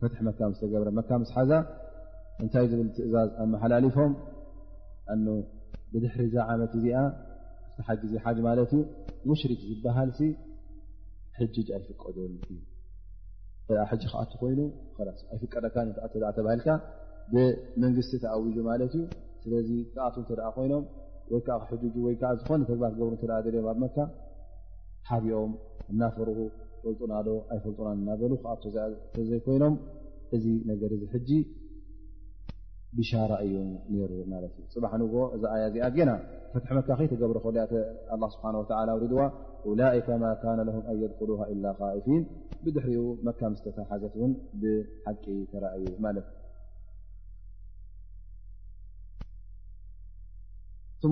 ፈትሒ መካ ምስ ተገብረ መካ ምስ ሓዛ እንታይ ዝብል ትእዛዝ ኣመሓላሊፎም ኣ ብድሕሪ እዛ ዓመት እዚኣ ቲ ሓ ግዜ ሓጅ ማለት እዩ ሙሽሪክ ዝበሃል ሲ ሕጅጅ ኣይፍቀዶ እዩ ሕጂ ክኣት ኮይኑ ኣይፍቀደካ ተባሂልካ ብመንግስቲ ተኣውጁ ማለት እዩ ስለዚ ክኣት እተ ኮይኖም ወይከዓ ክሕጅ ወይከዓ ዝኾነ ተግባር ክገብሩ እተ ደልዮም ኣብ መካ ሓቢኦም እናፈርሁ ፈልጡናዶ ኣይፈልጡናን እናበሉ ክኣቶ ዘይኮይኖም እዚ ነገር እዚ ሕጂ ብሻራ እዩ ነይሩ ማለት እዩ ፅባሕ ንግ እዚ ኣያ እዚኣ ገና ፈትሒ መካ ከይተገብረ ከ ኣ ስብሓ ውሪድዋ ላይከ ማ ካነ ለም ኣን የድኩሉ ኢላ ካኢፊን ብድሕሪኡ መካ ምስ ተተሓዘት እውን ብሓቂ ተረእዩ ማለት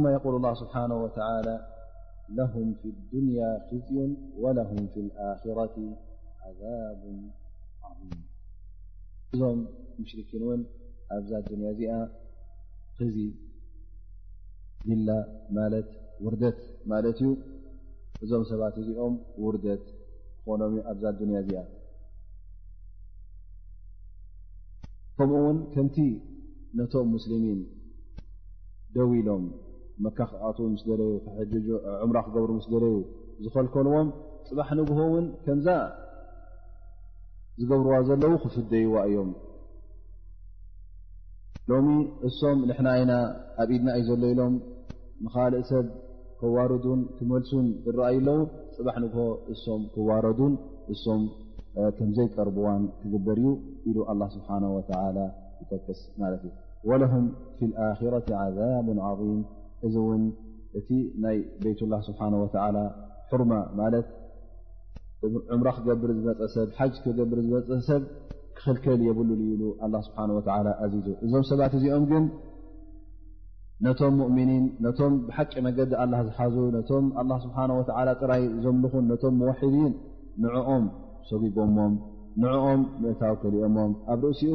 ማ የቁል ላ ስብሓ ወላ ለሁም ፊ ዱንያ ኪዝዩን ወለሁም ፊ ልኣክረት ዓዛብ ዓም እዞም ሙሽርኪን እውን ኣብዛ ኣዱንያ እዚኣ ክዚ ቢላ ማለት ውርደት ማለት እዩ እዞም ሰባት እዚኦም ውርደት ክኾኖም እዩ ኣብዛ ኣዱንያ እዚኣ ከምኡ ውን ከምቲ ነቶም ሙስሊሚን ደው ኢሎም መካ ክኣት ምስ ደለዩ ክሕጅ ዕምራ ክገብሩ ምስ ደለዩ ዝኸልከልዎም ፅባሕ ንግሆ እውን ከምዛ ዝገብርዋ ዘለዉ ክፍደይዋ እዮም ሎሚ እሶም ንሕና ኢና ኣብ ኢድና እዩ ዘሎ ኢሎም ንኻልእ ሰብ ከዋርዱን ክመልሱን ዝረኣዩ ኣለዉ ፅባሕ ንግሆ እሶም ክዋረዱን እሶም ከምዘይቀርብዋን ክግበር እዩ ኢሉ ኣላ ስብሓን ወተላ ይጠቅስ ማለት እዩ ወለሁም ፊ ልኣክረት ዓዛብ ዓظም እዚ እውን እቲ ናይ ቤት ላ ስብሓ ወላ ሕርማ ማለት ዕምራ ክገብር ዝመፀ ሰብ ሓጅ ክገብር ዝመፀ ሰብ ክኽልከል የብሉን ኢሉ ኣላ ስብሓ ወ ኣዚዙ እዞም ሰባት እዚኦም ግን ነቶም ሙእምኒን ነቶም ብሓቂ መገዲ ኣላ ዝሓዙ ነቶም ኣላ ስብሓ ወ ጥራይ ዘምልኹን ነቶም መዋሒዲን ንዕኦም ሰጉጎሞም ንዕኦም ምእታው ከሊኦሞም ኣብ ርእሲኡ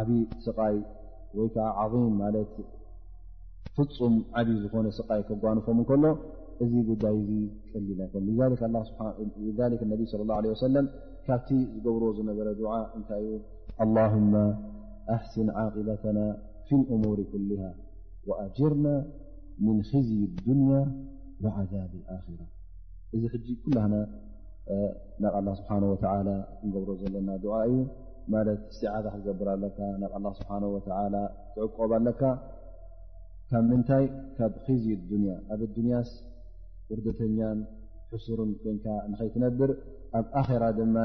ዓብዪ ስቃይ ወይ ከዓ ዓም ማለት ፍፁም ዓብዪ ዝኾነ ስቃይ ከጓንፎም እንከሎ እዚ ጉዳይ እዚ ቀሊል ኣይኮ ነቢ ስለ ላ ለ ወሰለም ካብቲ ዝገብርዎ ዝነበረ ድዓ እንታይ ዩ ኣላሁማ ኣሕስን ዓቂበተና ፊ ልእሙር ኩልሃ ወኣጅርና ምን ኽዝይ ኣዱንያ ወዓዛብ ኣራ እዚ ሕጂ ኩላና ናብ ኣላ ስብሓን ወተላ ክንገብሮ ዘለና ድዓ እዩ ማለት እስቲዓዛ ክትገብር ኣለካ ናብ ኣላ ስብሓን ወተላ ትዕቆብ ኣለካ ካብ ምንታይ ካብ ኺዚ ዱንያ ኣብ ኣዱንያስ ውርደተኛን ሕሱርን ኮንካ ንኸይትነብር ኣብ ኣኼራ ድማ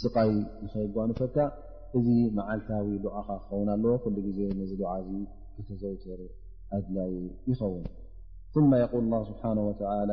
ስቓይ ንኸይጓኑፈካ እዚ መዓልታዊ ዱዓኻ ክኸውን ኣለዎ ኩሉ ግዜ ነዚ ዱዓ እዚ ከተዘውትር ኣድላይ ይኸውን ማ የቁል ላ ስብሓን ወተላ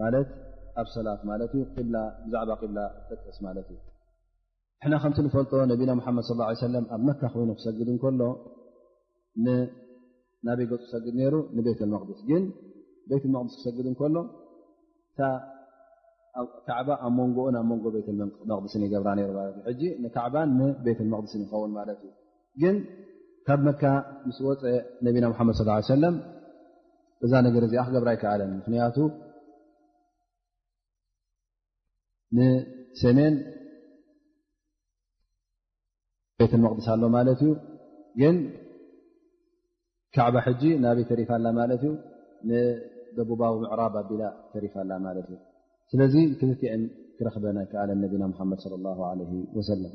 ማለት ኣብ ሰላት ማለት እዩ ቂብላ ብዛዕባ ቂብላ ጠቅስ ማለት እዩ ሕና ከምቲ ንፈልጦ ነቢና ሙሓመድ ስለ ላ ሰለም ኣብ መካ ኮይኑ ክሰግድ እንከሎ ንናበይ ገፁ ክሰግድ ነይሩ ንቤት መቅድስ ግን ቤት መቅድስ ክሰግድ እንከሎ እታ ካዕባ ኣብ መንጎኡን ኣብ መንጎ ቤት መቅድስን ይገብራ ነይሩ ማለት እዩ ሕጂ ንካዕባን ንቤት መቅድስን ይኸውን ማለት እዩ ግን ካብ መካ ምስ ወፀ ነቢና ሓመድ ص ሰለም እዛ ነገር እዚኣ ክገብራ ኣይከኣለን ምክንያቱ ንሰሜን ቤት መቅድስ ኣሎ ማለት እዩ ግን ካዕባ ሕጂ ናበይ ተሪፋ ኣላ ማለት እዩ ንደቡባዊ ምዕራብ ኣቢላ ተሪፋ ኣላ ማለት እዩ ስለዚ ክልትዐን ክረክበን ኣይከኣለን ነቢና ሓመድ صለ ላ ለ ወሰለም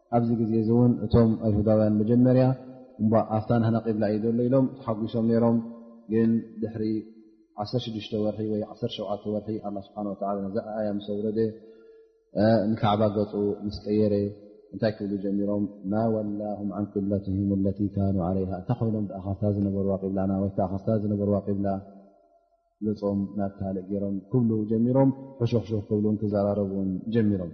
ኣብዚ ግዜ እዚ እውን እቶም ኣይሁዳውያን መጀመርያ እባ ኣብታ ናህና ቅብላ እዩ ዘሎ ኢሎም ተሓጒሶም ነይሮም ግን ድሕሪ 16 ወርሒ ወይ 17 ወርሒ ኣላ ስብሓን ወላ ነዛ ኣያ ምስ ኣውረደ ንካዕባ ገፁ ምስ ቀየረ እንታይ ክብሉ ጀሚሮም ማ ወላም ዓን ቅብላትህም ለቲ ካኑ ዓለይሃ እንታ ኮይኖም ኣ ካፍታ ዝነበርዋ ቅብላና ወይ ከዓ ካፍታ ዝነበርዋ ቅብላ ገፆም ናብ ካልእ ገይሮም ክብሉ ጀሚሮም ሕሹክሹክ ክብሉን ክዘራረቡን ጀሚሮም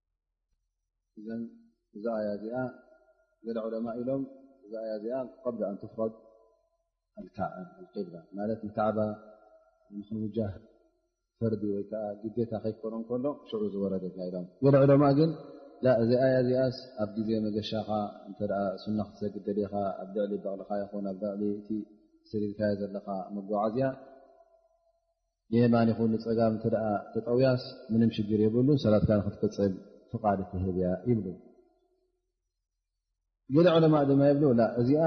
እዘን እዛ ኣያ እዚኣ ገለ ዑለማ ኢሎም እዛ ኣያ እዚኣ ቀብሊ ኣን ትፍረድ ኣልካዕባ ማለት ንካዕባ ንክንውጃህ ፈርዲ ወይ ከዓ ግዴታ ከይኮኖ ከሎ ሽዑ ዝወረደት ናይ ኢሎም ገለ ዑለማ ግን እዚ ኣያ እዚኣስ ኣብ ግዜ መገሻኻ እንተ ሱና ክትሰግድ ደሊኻ ኣብ ልዕሊ በቕልኻ ይኹን ኣብ ልዕሊ እቲ ስሪርካዮ ዘለኻ መጓዓዝያ ንየማን ይኹን ንፀጋም እተ ተጠውያስ ምንም ሽግር የብሉን ሰላትካ ንክትቅፅል ፍቓድ ትህብ እያ ይብሉ ገለ ዕለማ ድማ ይብሉ እዚኣ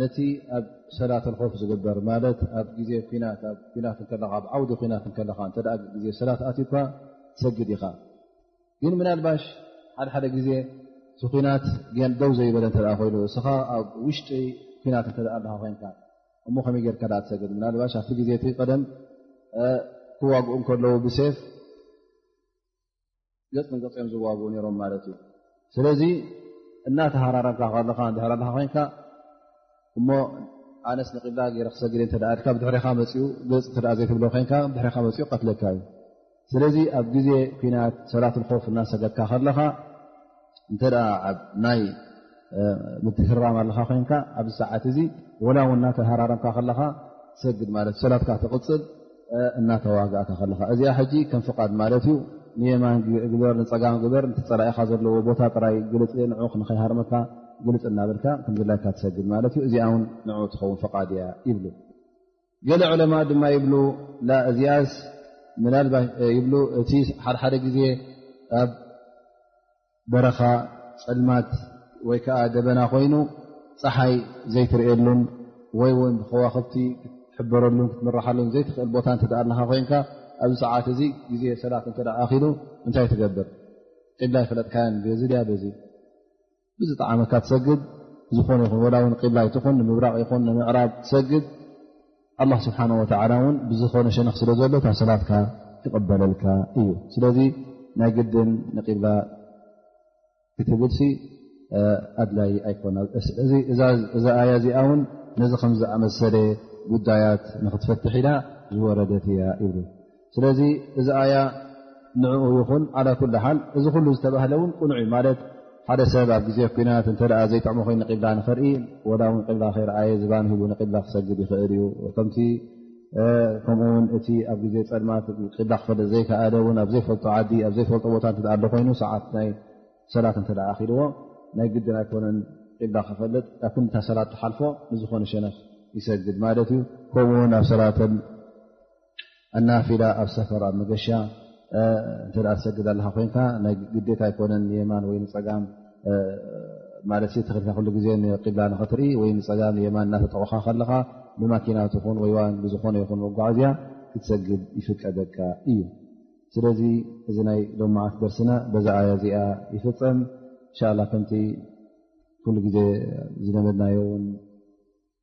ነቲ ኣብ ሰላት ልኮፍ ዝግበር ማለት ኣብ ግዜ ናት ኣ ናት ከለካ ኣብ ዓውዲ ኩናት ከለካ እተ ግዜ ሰላት ኣትዩካ ትሰግድ ኢኻ ግን ምናልባሽ ሓደ ሓደ ግዜ እቲ ኩናት ደው ዘይበለ እተ ኮይኑ እስኻ ኣብ ውሽጢ ኩናት እተ ኣለካ ኮይንካ እሞ ከመይ ጌርካ ዳኣ ትሰግድ ምናልባሽ ኣብቲ ግዜ እቲ ቀደም ክዋግኡ ከለዉ ብሴፍ ገፅ ንገፂኦም ዝዋግኡ ነይሮም ማለት እዩ ስለዚ እናተሃራረብካ ከለካ ድሕሪ ኣ ኮይንካ እሞ ኣነስ ንቂብላ ገይረ ክሰግድ እየ እተዳኣልካ ብድሕሪካ መፅኡ ገፅ እተ ዘይትብሎ ኮይንካ ድሕሪካ መፅኡ ቀትለካ እዩ ስለዚ ኣብ ግዜ ኩናት ሰላት ልኮፍ እናሰገድካ ከለኻ እንተ ኣብ ናይ ምትህራም ኣለኻ ኮንካ ኣብዚ ሰዓት እዚ ወላ ው እናተሃራረምካ ከለኻ ትሰግድ ማለት ዩ ሰላትካ ትቕፅል እናተዋጋእካ ከለኻ እዚኣ ሕጂ ከም ፍቓድ ማለት እዩ ንየማን ግበር ንፀጋም ግበር ንትፀላኢኻ ዘለዎ ቦታ ጥራይ ግልፅ ንዑ ክንኸይሃርመካ ግልፅ እናበልካ ከምዝላይካ ትሰግድ ማለት እዩ እዚኣ ውን ንዑ ትኸውን ፍቓድ እያ ይብሉ ገለ ዕለማ ድማ ይብሉ እዚኣስ ምናልባ ይብሉ እቲ ሓደሓደ ግዜ ኣብ በረኻ ፅልማት ወይ ከዓ ደበና ኮይኑ ፀሓይ ዘይትርእየሉን ወይ ውን ብከዋክብቲ ክትሕበረሉን ክትምራሓሉን ዘይትኽእል ቦታ እተኣለካ ኮይንካ ኣብዚ ሰዓት እዚ ግዜ ሰላት እተ ኣኪሉ እንታይ ትገብር ቅብላ ይፈለጥካያን ዚ ድያ ዚ ብዝጠዓመካ ትሰግድ ዝኾነ ይኹን ወላ ውን ቅብላ ይትኹን ንምብራቕ ይኹን ንምዕራብ ትሰግድ ኣላ ስብሓን ወተላ እውን ብዝኾነ ሸነክ ስለ ዘሎ እታ ሰላትካ ይቕበለልካ እዩ ስለዚ ናይ ግድን ንቅብላ ክትብልሲ ኣድላይ ኣይኮነ ስለዚ እዛ ኣያ እዚኣ ውን ነዚ ከምዝኣመሰለ ጉዳያት ንክትፈትሕ ኢላ ዝወረደት እያ ይብሉ ስለዚ እዚ ኣያ ንኡ ይኹን ዓላ ኩል ሓል እዚ ኩሉ ዝተባህለ እውን ቅኑዕ እዩ ማለት ሓደ ሰብ ኣብ ግዜ ኩናት እተ ዘይጥዕሙ ኮይ ንቅብላ ንክርኢ ወላ ውን ቅብላ ከይረኣየ ዝባን ሂቡ ንቅብላ ክሰግድ ይኽእል እዩ ከምቲ ከምኡውን እቲ ኣብ ግዜ ፀልማት ቅብላ ክፈለ ዘይከኣለ ን ኣብ ዘይፈልጦ ዓዲ ኣብ ዘይፈልጦ ቦታ እኣ ኣሎ ኮይኑ ሰዓት ናይ ሰላት እተ ኣኪልዎ ናይ ግድን ኣይኮነን ቅብላ ክፈልጥ ብ ክንታ ሰላት ትሓልፎ ንዝኾነ ሸነክ ይሰግድ ማለት እዩ ከምኡውን ኣብ ሰላት ኣናፊላ ኣብ ሰፈር ኣብ መገሻ እተ ትሰግድ ኣለካ ኮይንካ ናይ ግዴታ ኣይኮነን የማን ወይ ንፀጋም ማለት ተክልካ ክሉ ግዜ ንቅብላ ንክትርኢ ወይ ንፀጋም የማን እናተጠቑካ ከለካ ብማኪና ትኹን ወይዋን ብዝኾነ ይኹን መጓዓዝያ ክትሰግድ ይፍቀደካ እዩ ስለዚ እዚ ናይ ሎማዓት ደርስና በዛ ኣያ እዚኣ ይፍፀም እንሻ ላ ከምቲ ኩሉ ግዜ ዝለመድናዮ ውን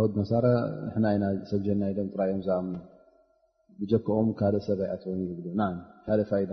ሆድ መሳራ ንሕና ኢና ሰብጀና ኢሎም ጥራይ እዮም ዝኣምኑ ብጀክኦም ካልእ ሰብ ኣይኣትወን ይብሉ ካልእ ፋይዳ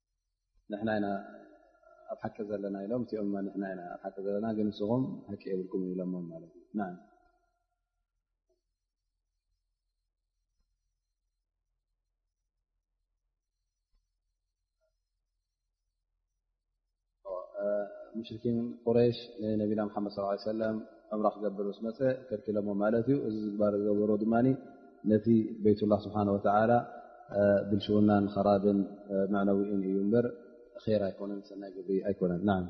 ንሕና ኢና ኣብ ሓቂ ዘለና ኢሎም እቲኦም ማ ንሕና ኢና ኣብ ሓቂ ዘለና ግን ንስኹም ሓቂ የብልኩም ይብሎሞ ማለት እዩ ን ሙሽርኪን ቁረሽ ንነቢና ሓመድ ስ ሰለም ዕምራ ክገብር ምስ መፀ ከልኪሎሞ ማለት እዩ እዚ ዝግባር ዝገበሮ ድማ ነቲ ቤትላ ስብሓን ወተላ ብልሽውናን ኸራብን መዕነዊእን እዩ እምበር ር ኣይኮነን ሰናይ ግብሪ ኣይኮነን ን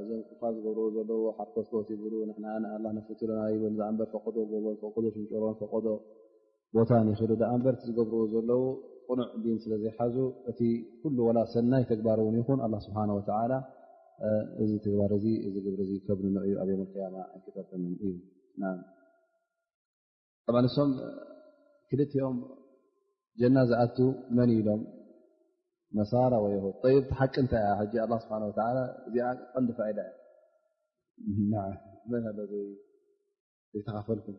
እዞም ክፋ ዝገብርዎ ዘለዎ ሓኮትኮት ይብሉ ንና ንኣላ ነፍትለና ይብል ኣ በር ፈቐዶ ጎቦን ፈቐዶ ሽንጨሮን ፈቐዶ ቦታን ይኽእሉ ዳኣ ንበርቲ ዝገብርዎ ዘለዉ ቕኑዕ ዲን ስለ ዘይሓዙ እቲ ኩሉ ወላ ሰናይ ተግባር እውን ይኹን ኣላ ስብሓን ወተዓላ እዚ ተግባር እዚ እዚ ግብሪ እዚ ከብንኖ እዩ ኣብዮም ኣያማ ኣይክጠቅምን እዩ ብ ንሶም ክልቲኦም ጀና ዝኣቱ መን ኢሎም ነሳራ ወይሁ ይ ሓቂ እንታይ እያ ሕጂ ኣላ ስብሓ ወ እዚ ቀንዲ ፋኢዳ እያ መን ኣሎ ዘይተኻፈልኩም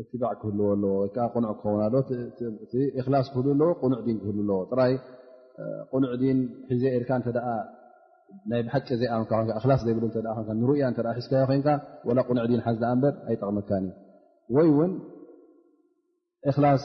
እትባዕ ክህልዎ ኣለዎ ወይከዓ ቕኑዕ ክኸውን ኣሎ እቲ እክላስ ክህሉ ኣለዎ ቕኑዕ ዲን ክህሉ ኣለዎ ጥራይ ቕኑዕ ዲን ሒዘ ኢልካ እተ ናይ ብሓቂ ዘይ ኣምካ ኮን እክላስ ዘይብሉ እተ ኮን ንሩእያ እተ ሒዝካዮ ኮንካ ወላ ቕኑዕ ዲን ሓዝ ኣ እምበር ኣይጠቕመካን እዩ ወይ እውን እክላስ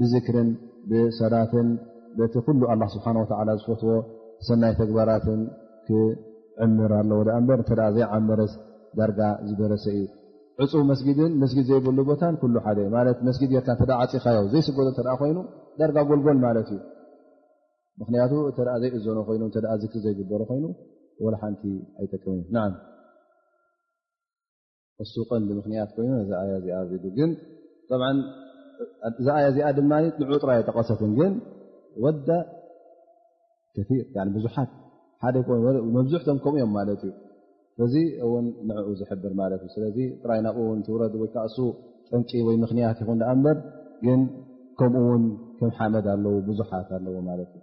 ብዝክርን ብሰላትን በቲ ኩሉ ኣላ ስብሓን ወተላ ዝፈትዎ ሰናይ ተግባራትን ክዕምር ኣለዎ ዳኣ እምበር እተ ዘይዓመረስ ዳርጋ ዝበረሰ እዩ ዕፁው መስጊድን መስጊድ ዘይብሉ ቦታን ኩሉ ሓደ ዩ ማለት መስጊድ ጌርካ እተ ዓፂኻዮ ዘይስገዶ እተ ኮይኑ ዳርጋ ጎልጎል ማለት እዩ ምክንያቱ እተ ዘይእዘኖ ኮይኑ እተ ዝክሪ ዘይግበሩ ኮይኑ ወላ ሓንቲ ኣይጠቅም እዩ ን እሱ ቀንዲ ምክንያት ኮይኑ ነዚ ኣያ እዚኣ ኣርዱ ግን እዛ ኣያ እዚኣ ድማ ንዑ ጥራ የጠቐሰትን ግን ወዳ ብዙሓት ሓደ መብዝሕቶም ከምኡ እዮም ማለት እዩ እዚ እውን ንዕኡ ዝሕብር ማለት እዩ ስለዚ ጥራይ ናብኡ ውን ትውረድ ወይከዓ እሱ ጠንቂ ወይ ምክንያት ይኹን ዳኣ እምበር ግን ከምኡ ውን ከም ሓመድ ኣለዉ ብዙሓት ኣለዎ ማለት እዩ